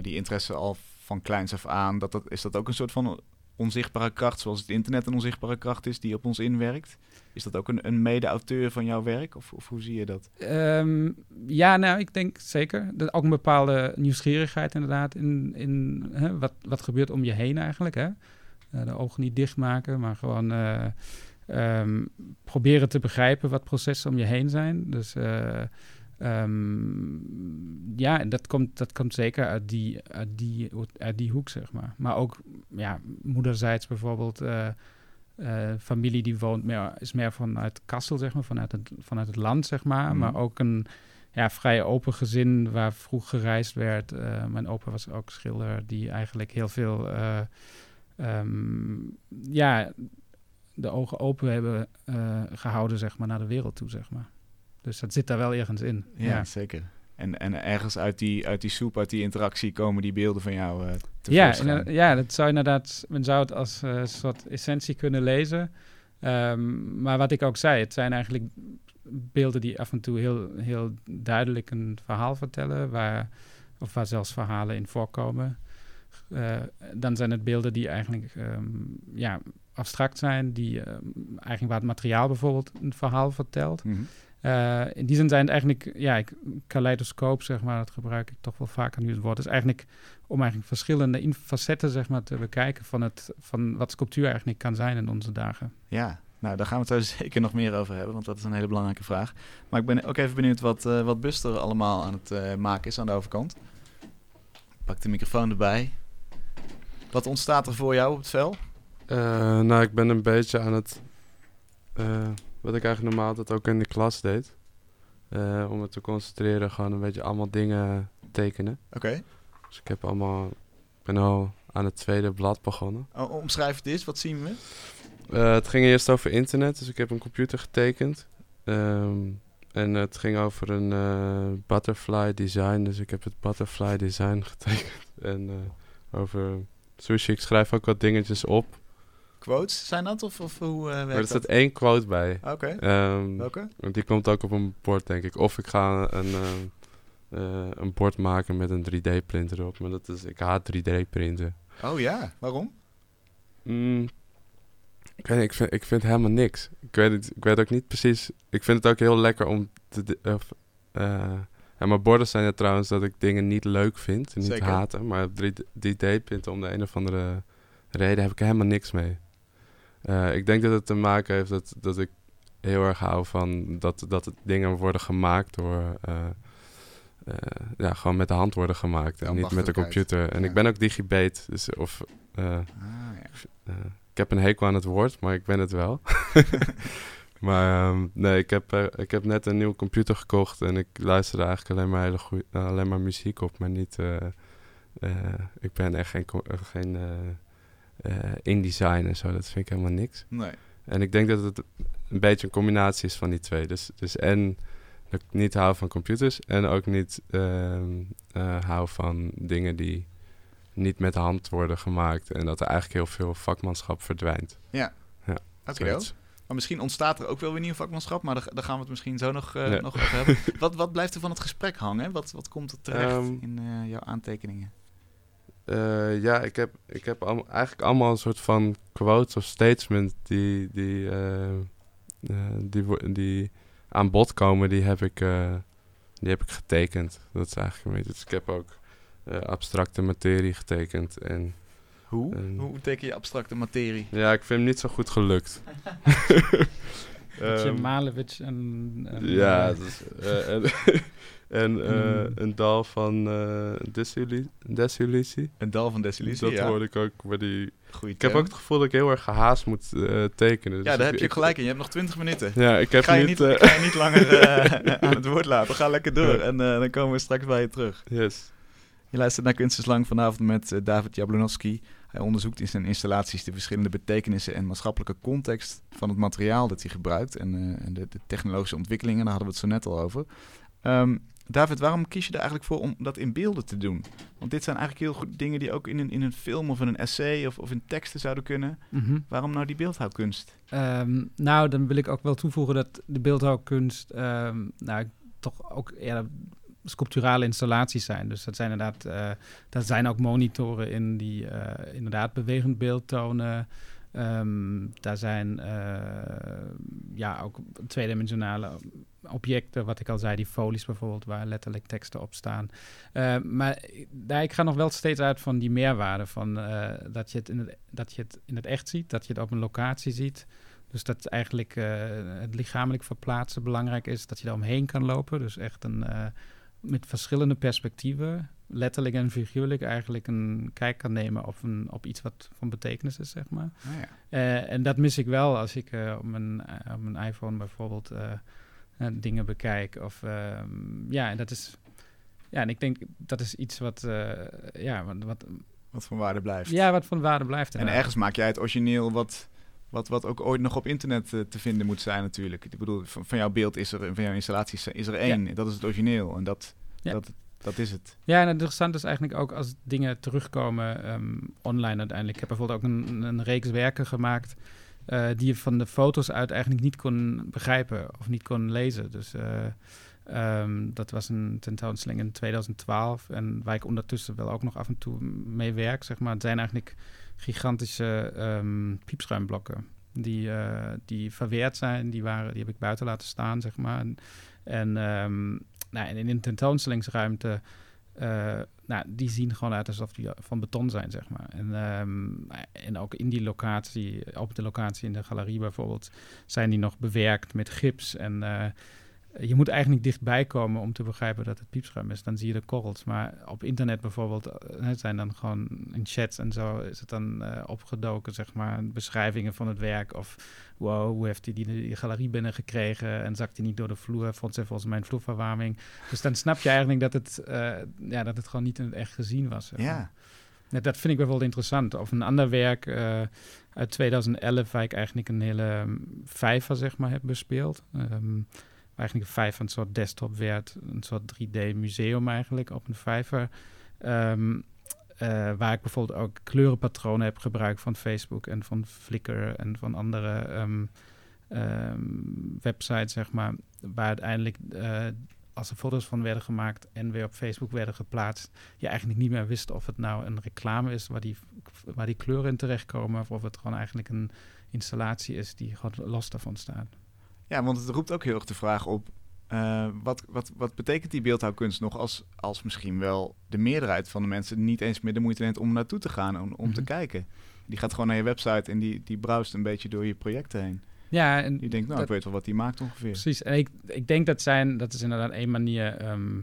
die interesse al van kleins af aan, dat dat, is dat ook een soort van onzichtbare kracht, zoals het internet een onzichtbare kracht is, die op ons inwerkt? Is dat ook een, een mede-auteur van jouw werk? Of, of hoe zie je dat? Ehm, ja, nou, ik denk zeker. Dat ook een bepaalde nieuwsgierigheid inderdaad in, in hè, wat, wat gebeurt om je heen eigenlijk. Hè? Eh, de ogen niet dichtmaken, maar gewoon eh, ehm, proberen te begrijpen wat processen om je heen zijn. Dus eh, ehm, ja, en dat komt, dat komt zeker uit die, uit, die, uit die hoek, zeg maar. Maar ook ja, moederzijds bijvoorbeeld... eh, eh, familie die woont meer, is meer vanuit Kassel, zeg maar, vanuit het, vanuit het land, zeg maar. Mhm. Maar ook een ja, vrij open gezin waar vroeg gereisd werd. Eh, mijn opa was ook schilder die eigenlijk heel veel, eh, ehm, ja, de ogen open hebben eh, gehouden, zeg maar, naar de wereld toe, zeg maar. Dus dat zit daar wel ergens in. Ja, Ja, zeker. En, en ergens uit die, uit die soep, uit die interactie komen die beelden van jou eh te ja, en, ja, dat zou inderdaad, men zou het als eh, soort essentie kunnen lezen. Ehm, maar wat ik ook zei, het zijn eigenlijk beelden die af en toe heel, heel duidelijk een verhaal vertellen, waar, of waar zelfs verhalen in voorkomen. Eh, dan zijn het beelden die eigenlijk ehm, ja, abstract zijn, die ehm, eigenlijk waar het materiaal bijvoorbeeld een verhaal vertelt. Mhm. Eh, in die zin zijn het eigenlijk, ja, ik, kaleidoscoop, zeg maar, dat gebruik ik toch wel vaker nu het woord. is eigenlijk om eigenlijk verschillende facetten, zeg maar, te bekijken van, het, van wat sculptuur eigenlijk kan zijn in onze dagen. Ja, nou daar gaan we het zo zeker nog meer over hebben, want dat is een hele belangrijke vraag. Maar ik ben ook even benieuwd wat, eh, wat Buster allemaal aan het eh, maken is aan de overkant. Pak de microfoon erbij. Wat ontstaat er voor jou op het vel? Eh, nou, ik ben een beetje aan het... wat ik eigenlijk normaal altijd ook in de klas deed. Eh, om me te concentreren, gewoon een beetje allemaal dingen tekenen. Oké. Dus ik heb allemaal... Ik ben al aan het tweede blad begonnen. O- Omschrijf het eens, wat zien we? Eh, het ging eerst over internet, dus ik heb een computer getekend. Ehm, en het ging over een eh, butterfly design, dus ik heb het butterfly design getekend. En over sushi, ik schrijf ook wat dingetjes op. Quotes zijn dat of, of hoe eh Maar er werkt staat dat? één quote bij. Oké, Ehm, welke? want die komt ook op een bord, denk ik. Of ik ga een, ehm, eh, een bord maken met een 3D-printer erop. Maar dat is, ik haat 3D-printen. Oh ja, waarom? Mm, ik, weet, niet, ik, vind, ik vind helemaal niks. Ik weet, het, ik weet ook niet precies. Ik vind het ook heel lekker om te. Of, eh, en mijn borden zijn er trouwens dat ik dingen niet leuk vind. En niet Zeker. haten. Maar 3D-printen om de een of andere reden heb ik helemaal niks mee. Eh, ik denk dat het te maken heeft dat, dat ik heel erg hou van dat, dat dingen worden gemaakt door. eh, eh, ja, gewoon met de hand worden gemaakt en niet met de computer. En Ja. ik ben ook digibate, dus of Ah, ja. ik heb een hekel aan het woord, maar ik ben het wel. maar ehm, nee, ik heb, ik heb net een nieuwe computer gekocht en ik luisterde eigenlijk alleen maar, hele goeie, alleen maar muziek op, maar niet. ik ben echt geen, geen InDesign en zo, dat vind ik helemaal niks. Nee. En ik denk dat het een beetje een combinatie is van die twee. Dus, dus en dat ik niet hou van computers en ook niet ehm, eh, hou van dingen die niet met de hand worden gemaakt. En dat er eigenlijk heel veel vakmanschap verdwijnt. Oké, Zoiets. maar misschien ontstaat er ook wel weer nieuw vakmanschap, maar daar, gaan we het misschien zo nog, eh, Ja. nog over hebben. wat, wat blijft er van het gesprek hangen? Wat, wat komt er terecht Ehm, in eh, jouw aantekeningen? Eh, ja, ik heb, ik heb allemaal, eigenlijk allemaal een soort van quotes of statements die, die, eh, eh, die, die aan bod komen, die heb ik, eh, die heb ik getekend. Dat is eigenlijk een beetje. Dus ik heb ook eh, abstracte materie getekend. En Hoe? Hoe teken je abstracte materie? ja, ik vind hem niet zo goed gelukt. Ehm, Malevich en... en, ja, dat is, eh, en, en eh, Mm. een dal van desillu- desillusie. Een dal van desillusie, Dat ja. hoorde ik ook bij die... Goeie Ik heb ook het gevoel dat ik heel erg gehaast moet tekenen. Ja, Dus daar heb je ik- gelijk in. Je hebt nog 20 minuten. Ja, ik heb ga, je niet... eh, ga je niet langer aan het woord laten. Ga lekker door en dan komen we straks bij je terug. yes. Je luistert naar Kunst is Lang vanavond met David Jablonowski. Hij onderzoekt in zijn installaties de verschillende betekenissen en maatschappelijke context van het materiaal dat hij gebruikt en, eh, en de, de technologische ontwikkelingen. Daar hadden we het zo net al over. Ehm, David, waarom kies je er eigenlijk voor om dat in beelden te doen? Want dit zijn eigenlijk heel goed dingen die ook in een, in een film of in een essay of, of in teksten zouden kunnen. mhm. Waarom nou die beeldhouwkunst? Ehm, nou, dan wil ik ook wel toevoegen dat de beeldhouwkunst ehm, nou, toch ook eerder sculpturale installaties zijn. Dus dat zijn inderdaad, eh daar zijn ook monitoren in die eh, inderdaad bewegend beeld tonen. Ehm, daar zijn eh, ja, ook tweedimensionale objecten, wat ik al zei, die folies bijvoorbeeld, waar letterlijk teksten op staan. Eh, maar daar, ik ga nog wel steeds uit van die meerwaarde, van, dat, je het in het, dat je het in het echt ziet, dat je het op een locatie ziet. Dus dat eigenlijk het lichamelijk verplaatsen belangrijk is, dat je daar omheen kan lopen. Dus echt een, met verschillende perspectieven, letterlijk en figuurlijk, eigenlijk een kijk kan nemen op, een, op iets wat van betekenis is, zeg maar. Nou ja. Eh, en dat mis ik wel als ik eh, op, mijn, eh, op mijn iPhone bijvoorbeeld dingen bekijk. Of ehm, ja, en dat is. Ja, en ik denk dat is iets wat, ja, wat, wat, Wat van waarde blijft. ja, wat van waarde blijft. En ergens maak jij het origineel wat, wat, wat ook ooit nog op internet eh, te vinden moet zijn natuurlijk. Ik bedoel, van, van jouw beeld is er, van jouw installaties is er één. Dat is het origineel en dat, Ja. dat, dat is het. Ja, en het interessante is eigenlijk ook als dingen terugkomen ehm, online uiteindelijk. Ik heb bijvoorbeeld ook een, een reeks werken gemaakt eh, die je van de foto's uit eigenlijk niet kon begrijpen of niet kon lezen. Dus eh, ehm, dat was een tentoonstelling in 2012 en waar ik ondertussen wel ook nog af en toe mee werk, zeg maar. Het zijn eigenlijk gigantische ehm, piepschuimblokken die, eh, die verweerd zijn. Die, waren, die heb ik buiten laten staan, zeg maar. En, en ehm, nou, en in een tentoonstellingsruimte, eh, nou, die zien gewoon uit alsof die van beton zijn, zeg maar. En, ehm, en ook in die locatie, op de locatie in de galerie bijvoorbeeld, zijn die nog bewerkt met gips. En eh, je moet eigenlijk dichtbij komen om te begrijpen dat het piepschuim is. Dan zie je de korrels. Maar op internet bijvoorbeeld, eh, het zijn dan gewoon in chats en zo is het dan eh, opgedoken, zeg maar, beschrijvingen van het werk. Of wow, hoe heeft hij die, die galerie binnengekregen en zakt hij niet door de vloer? Vond ze volgens mij een vloerverwarming. Dus dan snap je eigenlijk dat het, eh, ja, dat het gewoon niet in het echt gezien was. zeg maar. Ja. Dat vind ik bijvoorbeeld interessant. Of een ander werk uit 2011, waar ik eigenlijk een hele um, vijver, zeg maar, heb bespeeld. Waar eigenlijk een vijver een soort desktop werd, een soort 3D-museum eigenlijk op een vijver. Ehm, eh, waar ik bijvoorbeeld ook kleurenpatronen heb gebruikt van Facebook en van Flickr en van andere ehm, websites, zeg maar. Waar uiteindelijk, eh, als er foto's van werden gemaakt en weer op Facebook werden geplaatst, je eigenlijk niet meer wist of het nou een reclame is waar die, waar die kleuren in terechtkomen, of of het gewoon eigenlijk een installatie is die gewoon los daarvan staat. Ja, want het roept ook heel erg de vraag op... eh, wat, wat, wat betekent die beeldhouwkunst nog als, als misschien wel de meerderheid van de mensen niet eens meer de moeite neemt om naartoe te gaan, om, om te Mhm. kijken? Die gaat gewoon naar je website en die, die browst een beetje door je projecten heen. Ja, en Die denkt, nou, Dat- ik weet wel wat die maakt ongeveer. Precies. En ik, ik denk dat zijn, dat is inderdaad één manier ehm,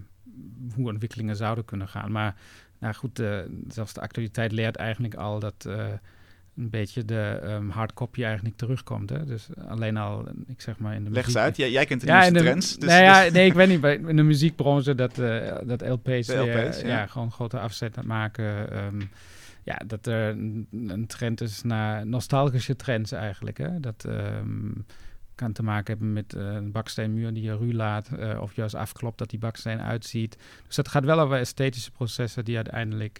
hoe ontwikkelingen zouden kunnen gaan. Maar nou goed, eh, zelfs de actualiteit leert eigenlijk al dat eh, een beetje de ehm hardcopy eigenlijk terugkomt. Hè? Dus alleen al, ik zeg maar in de Leg muziek- uit, jij, jij kent de Ja, nieuwste in de, trends. Dus, nou ja, dus- nee, ik weet niet. bij- In de muziekbranche dat, eh, dat LP's, LP's, ja. ja. gewoon grote afzet aan maken. ehm, ja, dat er een, een trend is naar nostalgische trends eigenlijk. Hè? Dat ehm, kan te maken hebben met eh, een baksteenmuur die je ruw laat. eh, of juist afklopt dat die baksteen uitziet. Dus dat gaat wel over esthetische processen die uiteindelijk...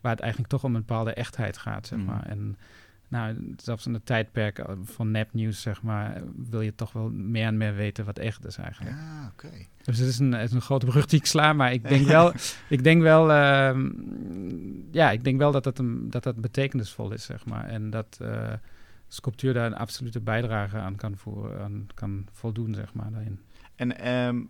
waar het eigenlijk toch om een bepaalde echtheid gaat, zeg Mm. maar. En nou, zelfs in de tijdperk eh, van nepnieuws, zeg maar, wil je toch wel meer en meer weten wat echt is eigenlijk. Ja, oké. Dus het is, een, het is een grote brug die ik sla, maar ik denk wel, ik denk wel, ehm, ja, ik denk wel dat dat, een, dat dat betekenisvol is, zeg maar. En dat eh, sculptuur daar een absolute bijdrage aan kan, voeren, aan kan voldoen, zeg maar, daarin. En ehm,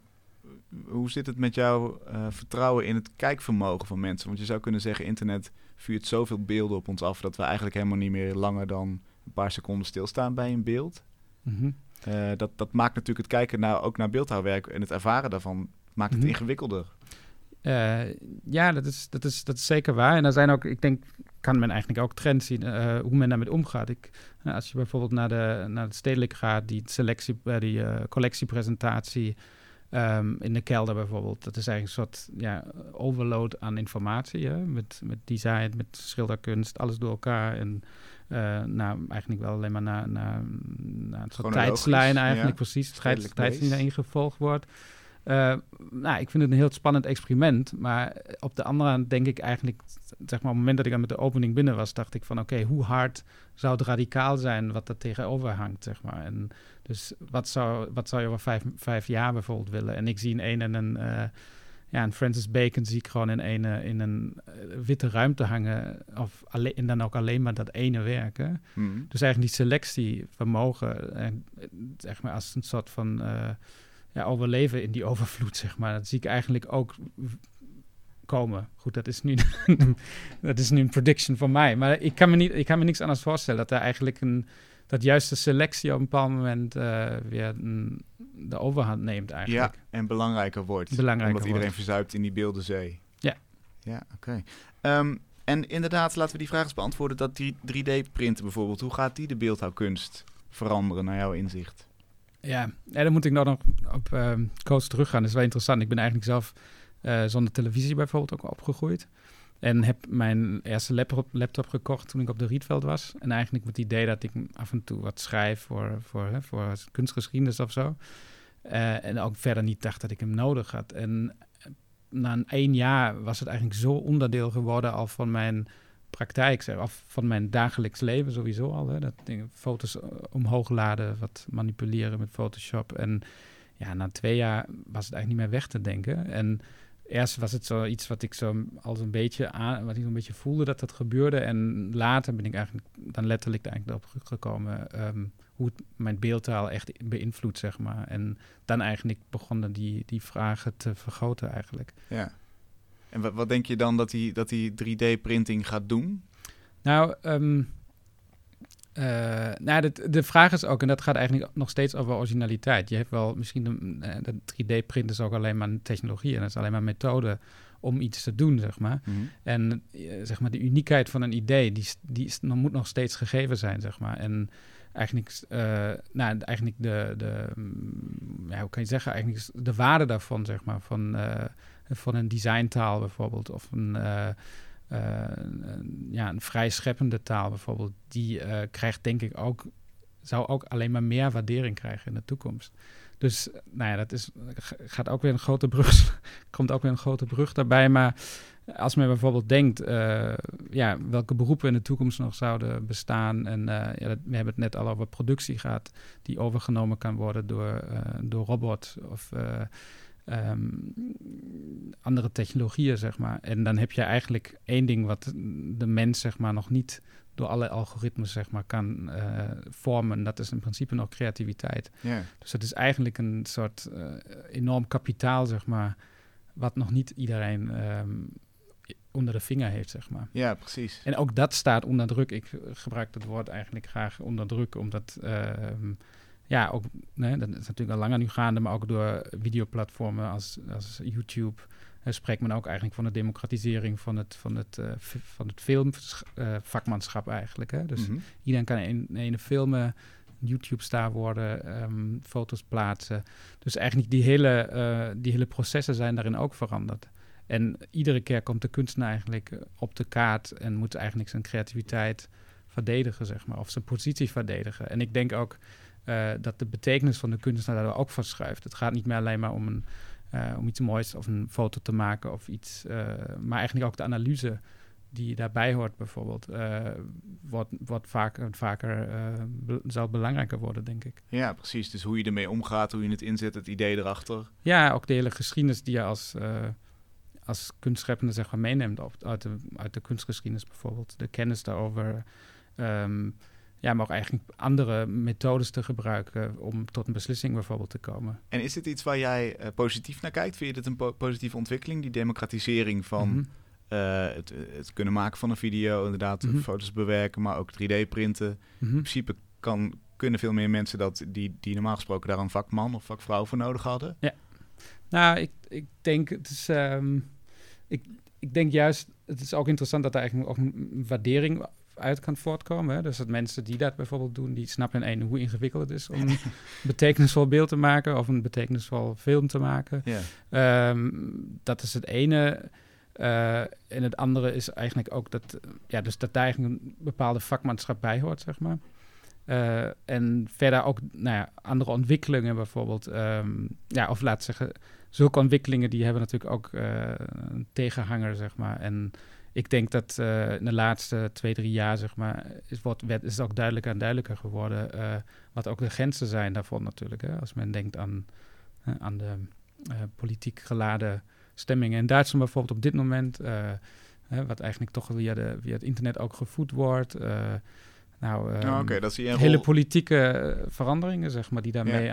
hoe zit het met jouw eh, vertrouwen in het kijkvermogen van mensen? Want je zou kunnen zeggen, internet vuurt zoveel beelden op ons af... dat we eigenlijk helemaal niet meer langer dan een paar seconden stilstaan bij een beeld. Mhm. Eh, dat, dat maakt natuurlijk het kijken naar, ook naar beeldhouwwerk en het ervaren daarvan, maakt het Mhm. ingewikkelder. Eh, ja, dat is, dat, is, dat is zeker waar. En er zijn ook, ik denk, kan men eigenlijk ook trends zien hoe men daarmee omgaat. Ik, nou, als je bijvoorbeeld naar de, naar het stedelijk gaat, die, selectie, eh, die collectiepresentatie ehm, in de kelder bijvoorbeeld, dat is eigenlijk een soort ja, overload aan informatie. Hè? Met, met design, met schilderkunst, alles door elkaar. En eh, nou, eigenlijk wel alleen maar naar, naar, naar een soort tijdslijn eigenlijk, ja. precies. Stedelijk tijds, daarin gevolgd wordt. Eh, nou, ik vind het een heel spannend experiment. Maar op de andere hand denk ik eigenlijk, zeg maar, op het moment dat ik aan met de opening binnen was, dacht ik van oké, hoe hard zou het radicaal zijn wat er tegenover hangt, zeg maar. En dus wat zou, wat zou je over vijf, vijf jaar bijvoorbeeld willen? En ik zie in een en een, eh, ja, een Francis Bacon zie ik gewoon in een, eh, in een eh, witte ruimte hangen. Of alleen, en dan ook alleen maar dat ene werken. Mhm. Dus eigenlijk die selectievermogen, en, zeg maar als een soort van eh, ja, overleven in die overvloed, zeg maar. Dat zie ik eigenlijk ook komen. Goed, dat is nu, dat is nu een prediction van mij. Maar ik kan me, niet, ik kan me niks anders voorstellen dat er eigenlijk een, dat juist de selectie op een bepaald moment eh, weer een- de overhand neemt Ja, eigenlijk. en belangrijker wordt. Belangrijker omdat iedereen wordt. verzuipt in die beeldenzee. Ja. Ja, oké. Ehm, en inderdaad, laten we die vraag eens beantwoorden. Dat die 3D-printen bijvoorbeeld, hoe gaat die de beeldhouwkunst veranderen naar jouw inzicht? Ja, ja dan moet ik nou nog op ehm coach teruggaan. Dat is wel interessant. Ik ben eigenlijk zelf eh, zonder televisie bijvoorbeeld ook opgegroeid. En heb mijn eerste laptop, laptop gekocht toen ik op de Rietveld was. En eigenlijk met het idee dat ik af en toe wat schrijf voor, voor, hè, voor kunstgeschiedenis of zo. Eh, en ook verder niet dacht dat ik hem nodig had. En eh, na een één jaar was het eigenlijk zo onderdeel geworden al van mijn praktijk, of van mijn dagelijks leven sowieso al. Hè, dat dingen, foto's eh, omhoog laden, wat manipuleren met Photoshop. En ja, na twee jaar was het eigenlijk niet meer weg te denken. En eerst was het zoiets wat ik zo als een beetje aan, wat ik een beetje voelde dat dat gebeurde. En later ben ik eigenlijk dan letterlijk er eigenlijk op gekomen ehm, hoe het mijn beeldtaal echt beïnvloedt, zeg maar. En dan eigenlijk begonnen die, die vragen te vergroten eigenlijk. Ja. En wat, wat denk je dan dat die, dat die 3D-printing gaat doen? Nou, ehm, eh, nou de, de vraag is ook, en dat gaat eigenlijk nog steeds over originaliteit. Je hebt wel misschien, de, eh, de 3D-print is ook alleen maar een technologie en dat is alleen maar een methode om iets te doen, zeg maar. En eh, zeg maar, de uniekheid van een idee, die, die moet nog steeds gegeven zijn, zeg maar. En eigenlijk, nou, eigenlijk de, de mm, ja, hoe kan je zeggen, eigenlijk de waarde daarvan, zeg maar, van, van een designtaal bijvoorbeeld, of een, een- ja, een vrij scheppende taal bijvoorbeeld, die eh, krijgt denk ik ook, zou ook alleen maar meer waardering krijgen in de toekomst. Dus, nou ja, dat is, gaat ook weer een grote brug, komt ook weer een grote brug daarbij, maar als men bijvoorbeeld denkt, eh, ja, welke beroepen in de toekomst nog zouden bestaan. En eh, ja, we hebben het net al over productie gehad, die overgenomen kan worden door, eh, door robots of eh, ehm, andere technologieën, zeg maar. En dan heb je eigenlijk één ding wat de mens, zeg maar, nog niet door alle algoritmes, zeg maar, kan eh, vormen. Dat is in principe nog creativiteit. Dus het is eigenlijk een soort eh, enorm kapitaal, zeg maar, wat nog niet iedereen ehm, onder de vinger heeft, zeg maar. ja, precies. En ook dat staat onder druk. Ik gebruik dat woord eigenlijk graag onder druk, omdat ehm, ja, ook, nee, dat is natuurlijk al langer nu gaande, maar ook door videoplatformen als, als YouTube eh, spreekt men ook eigenlijk van de democratisering van het, van het, eh, van het filmvakmanschap eigenlijk. Hè? Dus Mhm. Iedereen kan in een filmen, YouTube-star worden, ehm, foto's plaatsen. Dus eigenlijk die hele, eh, die hele processen zijn daarin ook veranderd. En iedere keer komt de kunstenaar eigenlijk eh, op de kaart en moet eigenlijk zijn creativiteit verdedigen, zeg maar, of zijn positie verdedigen. En ik denk ook eh, dat de betekenis van de kunstenaar daar ook verschuift. Het gaat niet meer alleen maar om, een, eh, om iets moois of een foto te maken of iets, eh, maar eigenlijk ook de analyse die daarbij hoort bijvoorbeeld, wordt, wordt vaker, vaker be- zal belangrijker worden, denk ik. Ja, precies. Dus hoe je ermee omgaat, hoe je het inzet, het idee erachter. Ja, ook de hele geschiedenis die je als, als kunstscheppende zeg maar, meeneemt op, uit, de, uit de kunstgeschiedenis bijvoorbeeld. De kennis daarover. ehm, ja, maar ook eigenlijk andere methodes te gebruiken om tot een beslissing bijvoorbeeld te komen. En is dit iets waar jij eh, positief naar kijkt? Vind je dit een po- positieve ontwikkeling, die democratisering van Mhm. eh, het, het kunnen maken van een video, inderdaad, Mhm. foto's bewerken, maar ook 3D-printen? Mhm. In principe kan kunnen veel meer mensen dat die, die normaal gesproken daar een vakman of vakvrouw voor nodig hadden? Nou, ik, ik denk het is. ehm, ik, ik denk juist, het is ook interessant dat er eigenlijk ook een waardering uit kan voortkomen. Hè? Dus dat mensen die dat bijvoorbeeld doen, die snappen in één hoe ingewikkeld het is om een betekenisvol beeld te maken of een betekenisvol film te maken. Ehm, dat is het ene. Eh, en het andere is eigenlijk ook dat, ja, dus dat daar eigenlijk een bepaalde vakmanschap bij hoort, zeg maar. Eh, en verder ook nou ja, andere ontwikkelingen bijvoorbeeld. ehm, ja, of laat zeggen, zulke ontwikkelingen die hebben natuurlijk ook eh, een tegenhanger, zeg maar. En ik denk dat eh, in de laatste twee, drie jaar, zeg maar, is, wordt, werd, is het ook duidelijker en duidelijker geworden eh, wat ook de grenzen zijn daarvan natuurlijk. Hè? Als men denkt aan, aan de eh, politiek geladen stemmingen in Duitsland bijvoorbeeld op dit moment, hè, wat eigenlijk toch via, de, via het internet ook gevoed wordt. nou, Oh, dat een hele politieke veranderingen, zeg maar, die daarmee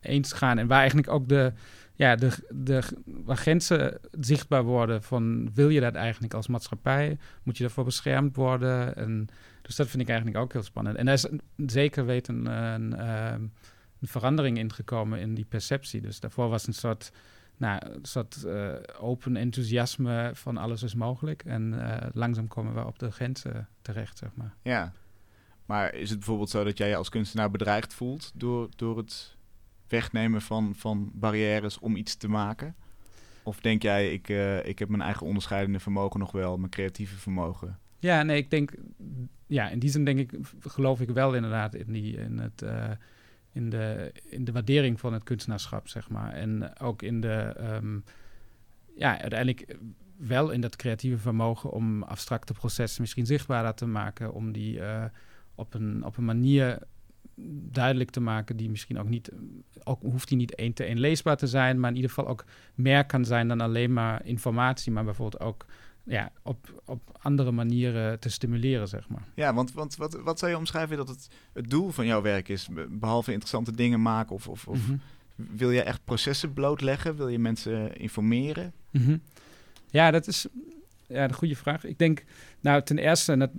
eens gaan. En waar eigenlijk ook de, ja, de, de, grenzen zichtbaar worden van wil je dat eigenlijk als maatschappij? Moet je daarvoor beschermd worden? En, dus dat vind ik eigenlijk ook heel spannend. En daar is zeker weten een, ehm, een verandering ingekomen in die perceptie. Dus daarvoor was een soort, nou, een soort eh, open enthousiasme van alles is mogelijk. En eh, langzaam komen we op de grenzen terecht, zeg maar. Ja. Maar is het bijvoorbeeld zo dat jij je als kunstenaar bedreigd voelt door, door het wegnemen van, van barrières om iets te maken? Of denk jij, ik, eh, ik heb mijn eigen onderscheidende vermogen nog wel, mijn creatieve vermogen? Ja, nee, ik denk, ja, in die zin denk ik, geloof ik wel inderdaad in, die, in, het, eh, in, de, in de waardering van het kunstenaarschap, zeg maar. En ook in de, ehm, ja, uiteindelijk wel in dat creatieve vermogen om abstracte processen misschien zichtbaarder te maken, om die eh, op, een, op een manier duidelijk te maken die misschien ook niet, ook hoeft die niet één te één leesbaar te zijn, maar in ieder geval ook meer kan zijn dan alleen maar informatie, maar bijvoorbeeld ook ja, op, op andere manieren te stimuleren, zeg maar. Ja, want, want wat, wat zou je omschrijven dat het, het doel van jouw werk is? Be- Behalve interessante dingen maken of, of, of Mhm. wil je echt processen blootleggen? Wil je mensen informeren? Mhm. Ja, dat is ja, een goede vraag. Ik denk, nou, ten eerste, en dat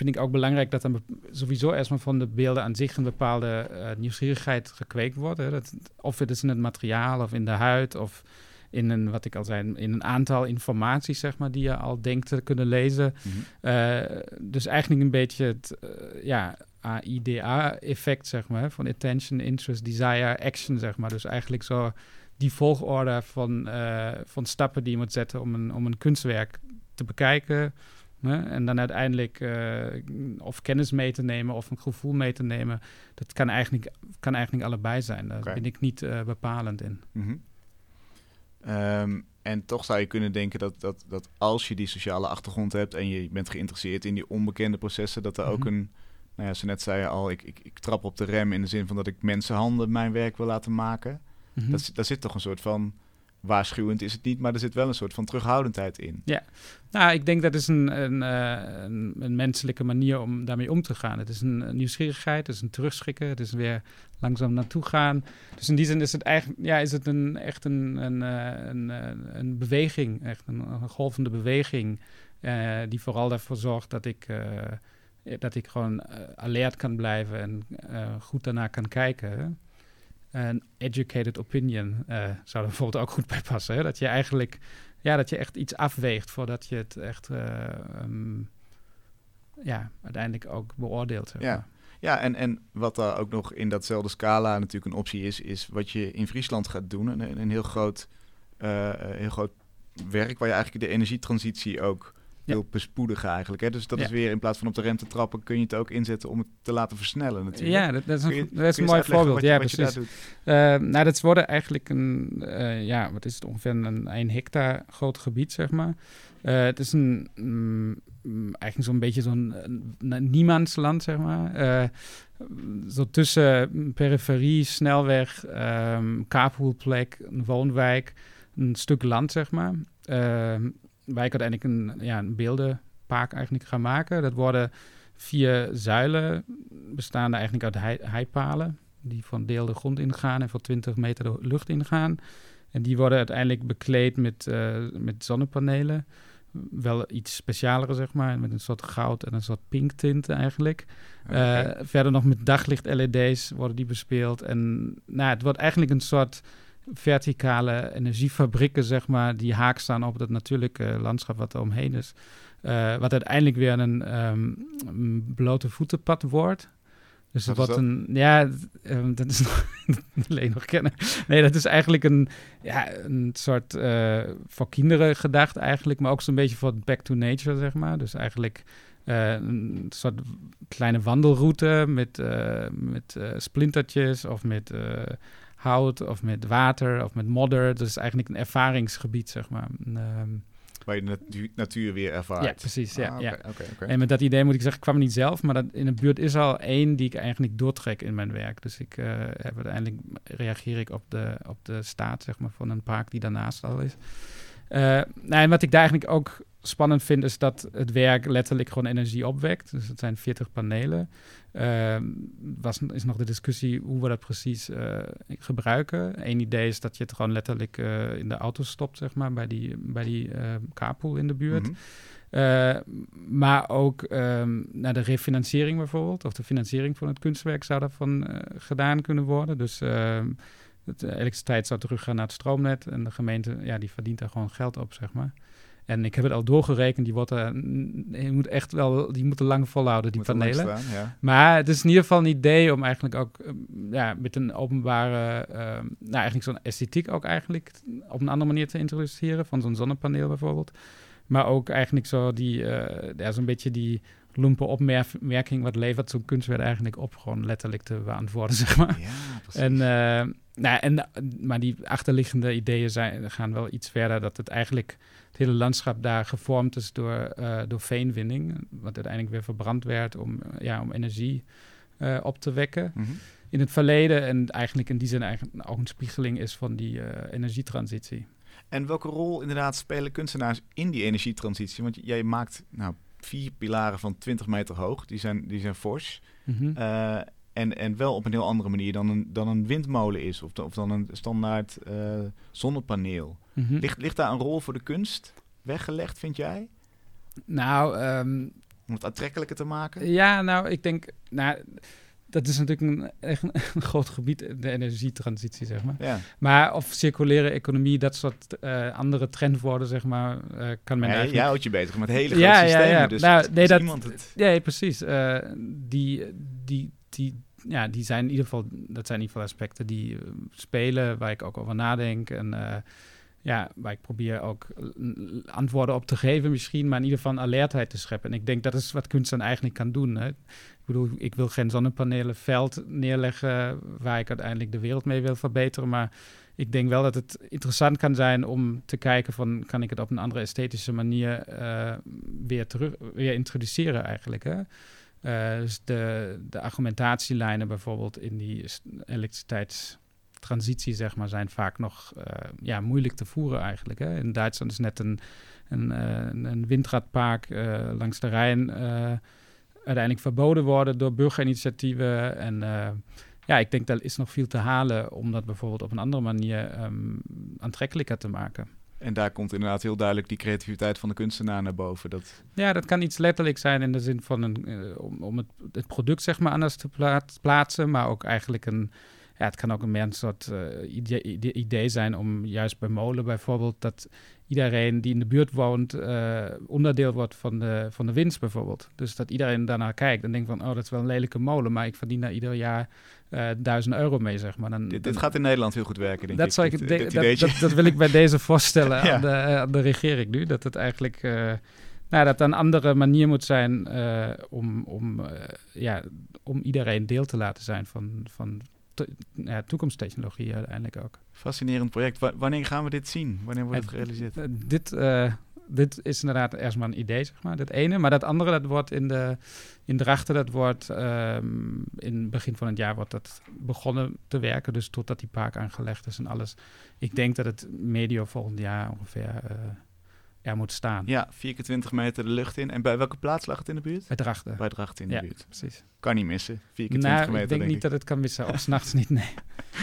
vind ik ook belangrijk, dat er sowieso eerst van de beelden aan zich een bepaalde eh, nieuwsgierigheid gekweekt wordt. Hè. Dat, of het is in het materiaal of in de huid of in een, wat ik al zei, in een aantal informaties, zeg maar, die je al denkt te kunnen lezen. Eh, dus eigenlijk een beetje het eh, ja, AIDA-effect, zeg maar, van attention, interest, desire, action, zeg maar. Dus eigenlijk zo die volgorde van, van stappen die je moet zetten om een, om een kunstwerk te bekijken. Hè, En dan uiteindelijk eh, of kennis mee te nemen of een gevoel mee te nemen. Dat kan eigenlijk, kan eigenlijk allebei zijn. Daar ben ik niet eh, bepalend in. Mhm. Ehm, en toch zou je kunnen denken dat, dat, dat als je die sociale achtergrond hebt en je bent geïnteresseerd in die onbekende processen, dat er ook Mhm. een, nou ja, ze net zei je al, ik, ik, ik trap op de rem in de zin van dat ik mensenhanden mijn werk wil laten maken. Mhm. Dat, daar zit toch een soort van, waarschuwend is het niet, maar er zit wel een soort van terughoudendheid in. Nou, ik denk dat is een, een, eh, een, menselijke manier om daarmee om te gaan. Het is een, nieuwsgierigheid, het is een terugschikken, het is weer langzaam naartoe gaan. Dus in die zin is het eigenlijk, ja, is het een, echt een, een, eh, een, eh, een beweging, echt een, golvende beweging, die vooral ervoor zorgt dat ik, dat ik gewoon alert kan blijven en goed daarna kan kijken. Een educated opinion eh, zou er bijvoorbeeld ook goed bij passen. Hè? Dat je eigenlijk ja, dat je echt iets afweegt voordat je het echt eh, ehm, ja, uiteindelijk ook beoordeelt. Ja. Ja, en, en wat daar ook nog in datzelfde scala natuurlijk een optie is, is wat je in Friesland gaat doen. Een, een heel, groot, eh, heel groot werk waar je eigenlijk de energietransitie ook Wil bespoedigen eigenlijk. Hè? Dus dat is weer in plaats van op de rem te trappen, kun je het ook inzetten om het te laten versnellen natuurlijk. Ja, dat, dat is een, je- dat is een mooi voorbeeld. je- ja, precies. Eh, nou, dat worden eigenlijk een, eh, ja, wat is het, ongeveer een 1 hectare groot gebied, zeg maar. Eh, het is een, mm, mm, eigenlijk zo'n beetje zo'n niemandsland, zeg maar. Zo tussen periferie, snelweg, kaaphoelplek, een woonwijk, een stuk land, zeg maar. Ehm, ik uiteindelijk een, ja, een beeldenpark eigenlijk ga maken. Dat worden vier zuilen, bestaande eigenlijk uit hei, heipalen die van deel de grond ingaan en voor 20 meter de lucht ingaan. En die worden uiteindelijk bekleed met, eh, met zonnepanelen. wel iets specialere, zeg maar. Met een soort goud en een soort pink tint eigenlijk. Oké. Eh, verder nog met daglicht-LED's worden die bespeeld. En nou, het wordt eigenlijk een soort verticale energiefabrieken, zeg maar, die haak staan op het natuurlijke landschap wat er omheen is. Eh, wat uiteindelijk weer een, ehm, een blote voetenpad wordt. Dus het Wat wordt een, ja, ehm, dat is nog alleen nog kennen. Nee, dat is eigenlijk een, ja, een soort eh, voor kinderen gedacht eigenlijk, maar ook zo'n beetje voor back to nature, zeg maar. Dus eigenlijk eh, een soort kleine wandelroute met, eh, met eh, splintertjes of met eh, hout of met water of met modder. Dus eigenlijk een ervaringsgebied, zeg maar. Ehm, Waar je de natu- natuur weer ervaart. ja, precies. Ja, Ah, ja. En met dat idee moet ik zeggen, kwam niet zelf, maar dat in de buurt is al één die ik eigenlijk doortrek in mijn werk. Dus ik eh, heb uiteindelijk reageer ik op de, op de staat zeg maar, van een park die daarnaast al is. Eh, nou, en wat ik daar eigenlijk ook spannend vind, is dat het werk letterlijk gewoon energie opwekt. Dus het zijn 40 panelen. Ehm, was, is nog de discussie hoe we dat precies eh, gebruiken. Eén idee is dat je het gewoon letterlijk eh, in de auto stopt, zeg maar, bij die, bij die eh, carpool in de buurt. Mhm. Uh, maar ook um, naar de refinanciering bijvoorbeeld, of de financiering van het kunstwerk zou daarvan uh, gedaan kunnen worden. Dus uh, de elektriciteit zou teruggaan naar het stroomnet en de gemeente, ja, die verdient daar gewoon geld op, zeg maar. En ik heb het al doorgerekend, die, wordt, je moet echt wel, die moeten lang volhouden, die Moet panelen. lang staan, ja. Maar het is in ieder geval een idee om eigenlijk ook um, ja, met een openbare, um, nou eigenlijk zo'n esthetiek ook eigenlijk op een andere manier te introduceren, van zo'n zonnepaneel bijvoorbeeld. Maar ook eigenlijk zo die, uh, ja, zo'n beetje die lompe opmerking, wat levert zo'n kunstwerk eigenlijk op, gewoon letterlijk te beantwoorden, zeg maar. Ja. En, uh, nou, en, maar die achterliggende ideeën zijn, gaan wel iets verder, dat het eigenlijk hele landschap daar gevormd is door, uh, door veenwinning, wat uiteindelijk weer verbrand werd om, ja, om energie uh, op te wekken. Mm -hmm. In het verleden en eigenlijk in die zin eigenlijk ook een spiegeling is van die eh, energietransitie. En welke rol inderdaad spelen kunstenaars in die energietransitie? Want jij maakt nou, vier pilaren van 20 meter hoog, die zijn, die zijn fors. Mm -hmm. uh, en, en wel op een heel andere manier dan een, dan een windmolen is, of, of dan een standaard zonnepaneel. Mm -hmm. ligt, ligt daar een rol voor de kunst weggelegd, vind jij? Nou, um, om het aantrekkelijker te maken? Ja, nou, ik denk. Nou, dat is natuurlijk een, echt een, een groot gebied, de energietransitie, zeg maar. Ja. Maar of circulaire economie, dat soort uh, andere trendwoorden, zeg maar, uh, kan men ja, eigenlijk... Jij houdt je bezig met hele grote ja, systemen, ja, ja. dus nou, nee, dat, iemand het... Ja, precies. Uh, die, die, die, ja, die zijn in ieder geval, dat zijn in ieder geval aspecten die spelen, waar ik ook over nadenk en ja, waar ik probeer ook antwoorden op te geven misschien, maar in ieder geval alertheid te scheppen. En ik denk dat is wat kunst dan eigenlijk kan doen. Hè. Ik bedoel, ik wil geen zonnepanelen veld neerleggen waar ik uiteindelijk de wereld mee wil verbeteren, maar ik denk wel dat het interessant kan zijn om te kijken van, kan ik het op een andere esthetische manier uh, weer, terug, weer introduceren eigenlijk. Hè? Uh, dus de, de argumentatielijnen bijvoorbeeld in die elektriciteitstransitie, zeg maar, zijn vaak nog uh, ja, moeilijk te voeren eigenlijk. Hè? In Duitsland is net een, een, uh, een windradpark langs de Rijn uiteindelijk verboden worden door burgerinitiatieven. En ja, ik denk dat is nog veel te halen om dat bijvoorbeeld op een andere manier um, aantrekkelijker te maken. En daar komt inderdaad heel duidelijk die creativiteit van de kunstenaar naar boven. Dat... Ja, dat kan iets letterlijk zijn in de zin van een, om, om het, het, product zeg maar anders te plaats, plaatsen, maar ook eigenlijk een, ja, het kan ook een meer een soort uh, idee, idee, zijn om juist bij molen bijvoorbeeld dat iedereen die in de buurt woont uh, onderdeel wordt van de, van de winst bijvoorbeeld. Dus dat iedereen daarnaar kijkt en denkt van, oh, dat is wel een lelijke molen, maar ik verdien daar ieder jaar uh, duizend euro mee, zeg maar. Dan, dit, dit gaat in Nederland heel goed werken, denk dat ik. Zal ik dit, de, dit dat, dat, dat, wil ik bij deze voorstellen ja. aan, de, aan de regering nu, dat het eigenlijk... Nou, dat een andere manier moet zijn uh, om, om, ja, om iedereen deel te laten zijn van, van ja, toekomsttechnologie uiteindelijk ook. Fascinerend project. W wanneer gaan we dit zien? Wanneer wordt het, het gerealiseerd? Dit, uh, dit is inderdaad eerst maar een idee, zeg maar, dat ene. Maar dat andere, dat wordt in de in Drachten, dat wordt um, in het begin van het jaar wordt dat begonnen te werken. Dus totdat die park aangelegd is en alles. Ik denk dat het medio volgend jaar ongeveer uh, er moet staan. Ja, 4 keer 20 meter de lucht in. En bij welke plaats lag het in de buurt? Bij Drachten. Bij Drachten in de ja, buurt. precies. Kan niet missen. 4 keer 20 nou, meter, ik denk, denk niet dat het kan missen. Of s'nachts niet, nee.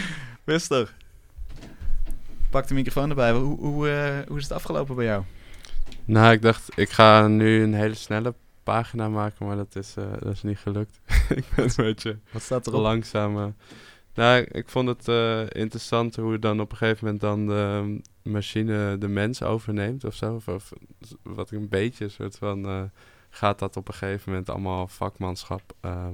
Wester, pak de microfoon erbij. Hoe, hoe, uh, hoe is het afgelopen bij jou? Nou, ik dacht, ik ga nu een hele snelle pagina maken, maar dat is, eh, dat is niet gelukt. ik ben een beetje Wat staat erop? langzaam. eh. Nou, ik vond het eh, interessant hoe dan op een gegeven moment dan de machine de mens overneemt of zo. Of, wat ik een beetje een soort van... eh, gaat dat op een gegeven moment allemaal vakmanschap eh,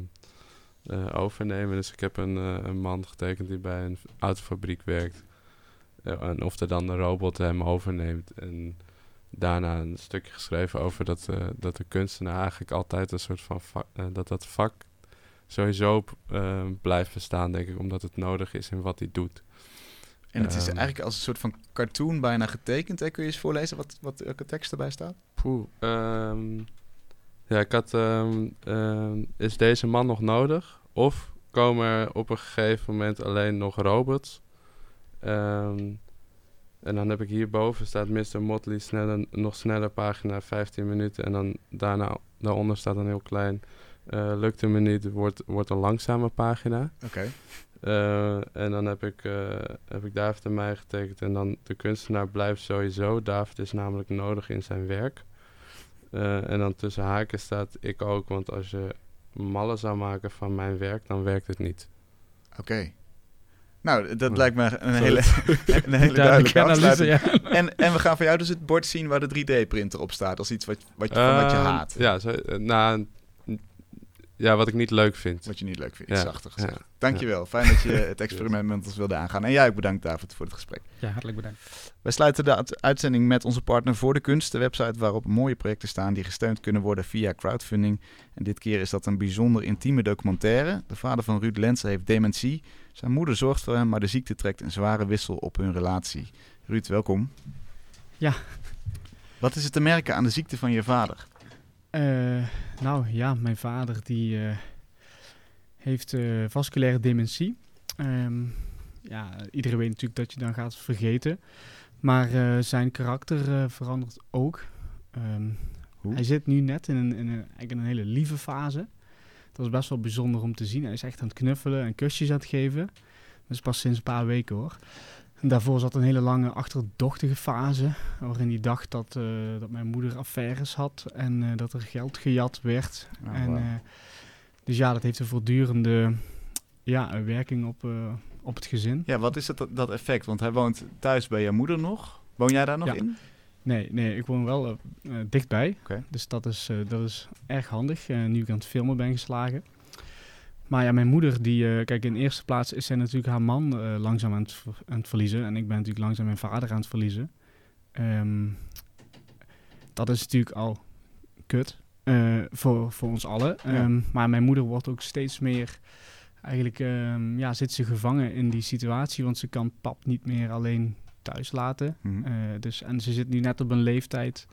eh, overnemen. Dus ik heb een, eh, een man getekend die bij een autofabriek werkt. En of er dan een robot hem overneemt. En daarna een stukje geschreven over dat, dat de kunstenaar eigenlijk altijd een soort van vak, dat dat vak sowieso blijft bestaan, denk ik, omdat het nodig is in wat hij doet. En het is Ehm. eigenlijk als een soort van cartoon bijna getekend. Hè? Kun je eens voorlezen wat, wat welke tekst erbij staat? Poeh, ehm, ja, ik had, ehm, is deze man nog nodig? Of komen er op een gegeven moment alleen nog robots? En dan heb ik hierboven staat Mr. Motley sneller, nog sneller pagina 15 minuten. En dan daarna, daaronder staat dan heel klein, eh, lukt een minuut, wordt, wordt een langzame pagina. Oké. Eh, en dan heb ik, eh, heb ik David en mij getekend. En dan de kunstenaar blijft sowieso. David is namelijk nodig in zijn werk. Eh, en dan tussen haken staat ik ook. Want als je mallen zou maken van mijn werk, dan werkt het niet. Oké. Nou, dat Ja. lijkt me een hele, een hele duidelijke analyse, ja. En, en we gaan van jou dus het bord zien waar de 3D-printer op staat. Als iets wat, wat, je, van wat je Ehm, haat. Ja, zo, nou, ja, wat ik niet leuk vind. Wat je niet leuk vindt. Ja, Zachter gezegd. ja. Dankjewel. Fijn dat je het experiment met ons wilde aangaan. En jij ook bedankt, David, voor het gesprek. ja, hartelijk bedankt. Wij sluiten de uit- uitzending met onze partner Voor de Kunst, de website waarop mooie projecten staan die gesteund kunnen worden via crowdfunding. En dit keer is dat een bijzonder intieme documentaire. De vader van Ruud Lensen heeft dementie. Zijn moeder zorgt voor hem, maar de ziekte trekt een zware wissel op hun relatie. Ruud, welkom. Ja. Wat is het te merken aan de ziekte van je vader? Eh, nou ja, mijn vader die eh, heeft eh, vasculaire dementie. Ehm, ja, iedereen weet natuurlijk dat je dan gaat vergeten. Maar zijn karakter verandert ook. Ehm, hij zit nu net in een, in een, in een hele lieve fase. Dat is best wel bijzonder om te zien. Hij is echt aan het knuffelen en kusjes aan het geven. Dat is pas sinds een paar weken hoor. En daarvoor zat een hele lange achterdochtige fase. Waarin hij dacht dat, eh, dat mijn moeder affaires had. En eh, dat er geld gejat werd. Oh, en, eh, dus ja, dat heeft een voortdurende ja, werking op, op het gezin. Ja, wat is dat, dat effect? Want hij woont thuis bij je moeder nog. Woon jij daar nog Ja. in? Nee, nee, ik woon wel dichtbij. Dus dat is, dat is erg handig, eh, nu ik aan het filmen ben geslagen. Maar ja, mijn moeder, die, eh, kijk, in eerste plaats is zij natuurlijk haar man eh, langzaam aan het, aan het verliezen. En ik ben natuurlijk langzaam mijn vader aan het verliezen. Ehm, dat is natuurlijk al kut eh, voor, voor ons allen. Ja. Ehm, maar mijn moeder wordt ook steeds meer, eigenlijk ehm, ja, zit ze gevangen in die situatie. Want ze kan pap niet meer alleen thuis laten. Mhm. Dus, en ze zit nu net op een leeftijd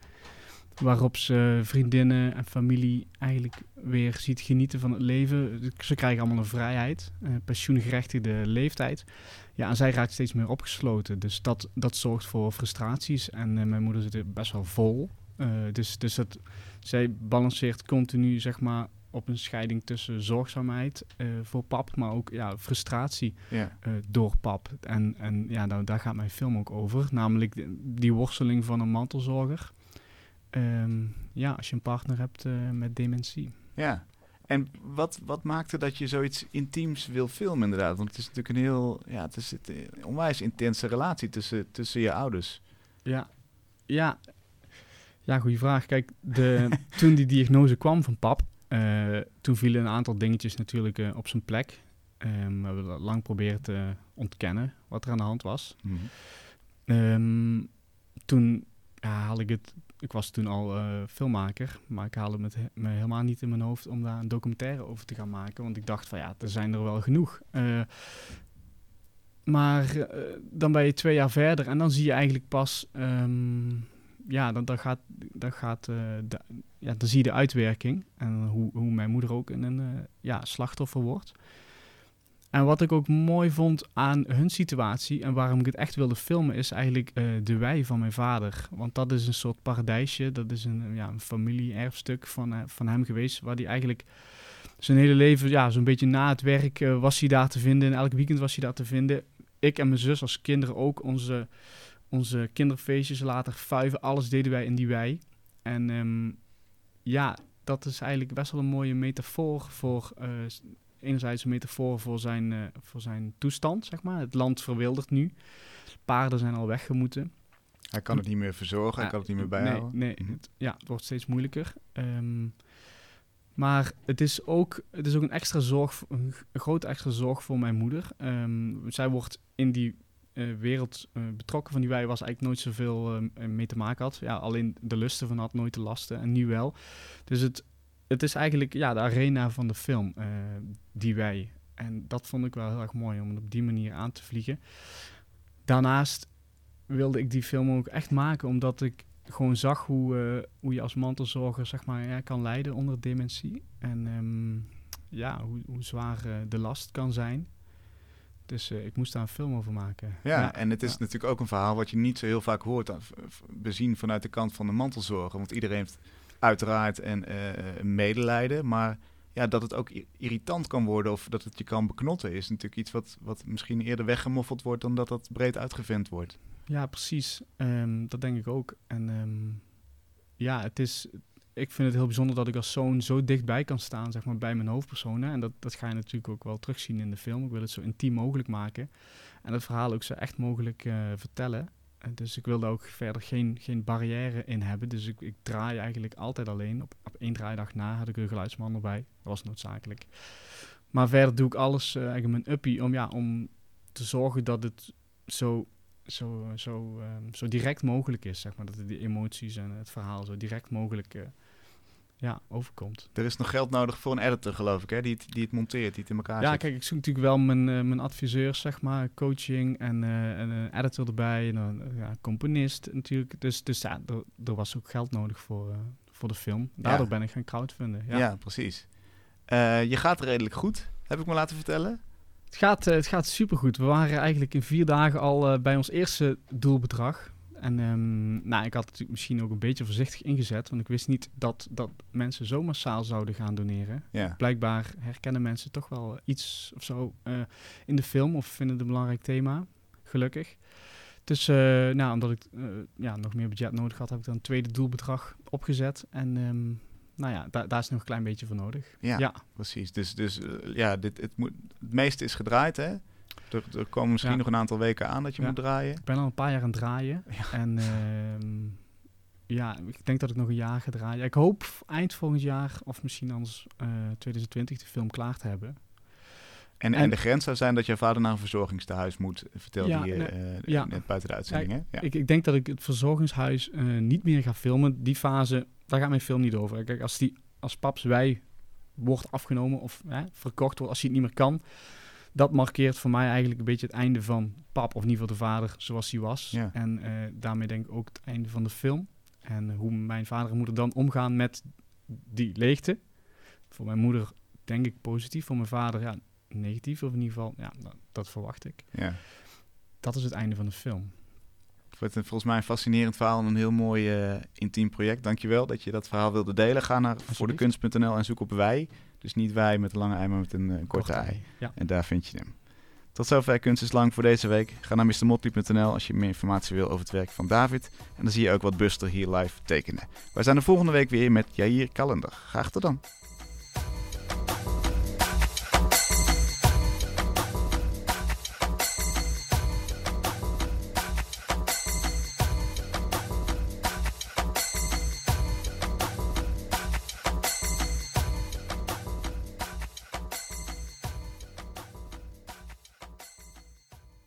waarop ze vriendinnen en familie eigenlijk weer ziet genieten van het leven. Ze krijgen allemaal een vrijheid, een pensioengerechtigde leeftijd. Ja, en zij raakt steeds meer opgesloten. Dus dat, dat zorgt voor frustraties. En eh, mijn moeder zit er best wel vol. Eh, dus dus dat, zij balanceert continu, zeg maar, op een scheiding tussen zorgzaamheid eh, voor pap, maar ook ja, frustratie Ja. door pap. En, en ja, nou, daar gaat mijn film ook over. Namelijk die worsteling van een mantelzorger. Ehm, ja, als je een partner hebt eh, met dementie. Ja. En wat, wat maakte dat je zoiets intiems wil filmen inderdaad? Want het is natuurlijk een heel, ja, het is het, eh, een onwijs intense relatie tussen, tussen je ouders. Ja, ja. Ja, goede vraag. Kijk, de, toen die diagnose kwam van pap, eh, toen vielen een aantal dingetjes natuurlijk op zijn plek. Ehm, we hebben dat lang proberen te ontkennen wat er aan de hand was. Ehm, toen ja, haalde ik het. Ik was toen al eh, filmmaker, maar ik haalde het he- me helemaal niet in mijn hoofd om daar een documentaire over te gaan maken. Want ik dacht van ja, er zijn er wel genoeg. Eh, maar eh, dan ben je twee jaar verder en dan zie je eigenlijk pas. ehm, ja, dan, dan gaat. Dan, gaat de, ja, dan zie je de uitwerking. En hoe, hoe mijn moeder ook een ja, slachtoffer wordt. En wat ik ook mooi vond aan hun situatie en waarom ik het echt wilde filmen, is eigenlijk eh, de wei van mijn vader. Want dat is een soort paradijsje, dat is een, ja, een familie-erfstuk van, eh, van hem geweest, waar hij eigenlijk zijn hele leven, ja, zo'n beetje na het werk eh, was hij daar te vinden. En elk weekend was hij daar te vinden. Ik en mijn zus als kinderen ook, onze, onze kinderfeestjes, later vuiven, alles deden wij in die wei. En ehm, ja, dat is eigenlijk best wel een mooie metafoor voor... enerzijds een metafoor voor zijn, eh, voor zijn toestand, zeg maar. Het land verwildert nu. Paarden zijn al weggemoeten. Hij kan het niet meer verzorgen, hij Ja, kan het niet meer Nee, bijhouden. nee Mhm. het, ja, het wordt steeds moeilijker. Ehm, maar het is, ook, het is ook een extra zorg, een, grote extra zorg voor mijn moeder. Ehm, zij wordt in die eh, wereld eh, betrokken van die wij was eigenlijk nooit zoveel eh, mee te maken had. Ja, alleen de lusten van had, nooit de lasten en nu wel. Dus het, het is eigenlijk ja, de arena van de film, eh, die wij. En dat vond ik wel heel erg mooi om het op die manier aan te vliegen. Daarnaast wilde ik die film ook echt maken, omdat ik gewoon zag hoe, eh, hoe je als mantelzorger zeg maar, ja, kan lijden onder dementie. En ehm, ja, hoe, hoe zwaar eh, de last kan zijn. Dus ik moest daar een film over maken. Ja, en het is ja. natuurlijk ook een verhaal wat je niet zo heel vaak hoort, bezien vanuit de kant van de mantelzorger. Want iedereen heeft uiteraard en eh, medelijden, maar ja, dat het ook irritant kan worden of dat het je kan beknotten, is natuurlijk iets wat, wat misschien eerder weggemoffeld wordt dan dat dat breed uitgevent wordt. Ja, precies. Ehm, dat denk ik ook. En ehm, ja, het is. Ik vind het heel bijzonder dat ik als zoon zo dichtbij kan staan, zeg maar, bij mijn hoofdpersonen. En dat, dat ga je natuurlijk ook wel terugzien in de film. Ik wil het zo intiem mogelijk maken. En het verhaal ook zo echt mogelijk eh, vertellen. En dus ik wilde ook verder geen, geen barrière in hebben. Dus ik, ik draai eigenlijk altijd alleen. Op, op één draaidag na had ik een geluidsman erbij. Dat was noodzakelijk. Maar verder doe ik alles eh, eigenlijk mijn uppie om, ja, om te zorgen dat het zo zo, zo, ehm, zo direct mogelijk is, zeg maar. Dat de emoties en het verhaal zo direct mogelijk eh, ja, overkomt. Er is nog geld nodig voor een editor, geloof ik, hè? Die, het, die het monteert, die het in elkaar Ja, zet. kijk, ik zoek natuurlijk wel mijn, eh, mijn adviseurs, zeg maar, coaching en, eh, en een editor erbij en een eh, ja, componist natuurlijk. Dus, dus ja, er, er was ook geld nodig voor, voor de film. Daardoor ben ik gaan crowdfunden. Ja. Ja, precies. Je gaat redelijk goed, heb ik me laten vertellen. Het gaat, het gaat supergoed. We waren eigenlijk in vier dagen al bij ons eerste doelbedrag. En ehm, nou, ik had het natuurlijk misschien ook een beetje voorzichtig ingezet, want ik wist niet dat, dat mensen zo massaal zouden gaan doneren. Ja. Blijkbaar herkennen mensen toch wel iets of zo eh, in de film of vinden het een belangrijk thema, gelukkig. Dus eh, nou, omdat ik eh, ja, nog meer budget nodig had, heb ik dan een tweede doelbedrag opgezet. En ehm, nou ja, da- daar is nog een klein beetje voor nodig. Ja, Ja. precies. Dus, dus ja, dit, het, moet, het meeste is gedraaid, hè? Er, er komen misschien Ja. nog een aantal weken aan dat je Ja. moet draaien. Ik ben al een paar jaar aan het draaien. En ehm, ja, ik denk dat ik nog een jaar ga draaien. Ik hoop eind volgend jaar, of misschien anders eh 2020, de film klaar te hebben. En, en, En- de grens zou zijn dat je vader naar een verzorgingstehuis moet, vertelde Ja, je nee, eh, ja. net buiten de uitzending, hè? Ja. Ik, ik denk dat ik het verzorgingshuis eh, niet meer ga filmen. Die fase, daar gaat mijn film niet over. Kijk, als, die, als paps wij wordt afgenomen of hè, verkocht wordt, als hij het niet meer kan... Dat markeert voor mij eigenlijk een beetje het einde van pap, of in ieder geval de vader zoals hij was. Ja. En eh, daarmee denk ik ook het einde van de film. En hoe mijn vader en moeder dan omgaan met die leegte. Voor mijn moeder denk ik positief, voor mijn vader ja, negatief. Of in ieder geval, ja, dat, dat verwacht ik. ja. Dat is het einde van de film. Het wordt volgens mij een fascinerend verhaal en een heel mooi eh, intiem project. Dankjewel dat je dat verhaal wilde delen. Ga naar voordekunst.nl en zoek op wij. Dus niet wij met een lange ei, maar met een, eh, korte ei. Ja. En daar vind je hem. Tot zover Kunst is Lang voor deze week. Ga naar mrmotley.nl als je meer informatie wil over het werk van David. En dan zie je ook wat Buster hier live tekenen. Wij zijn de volgende week weer met Jair Kalender. Graag tot dan.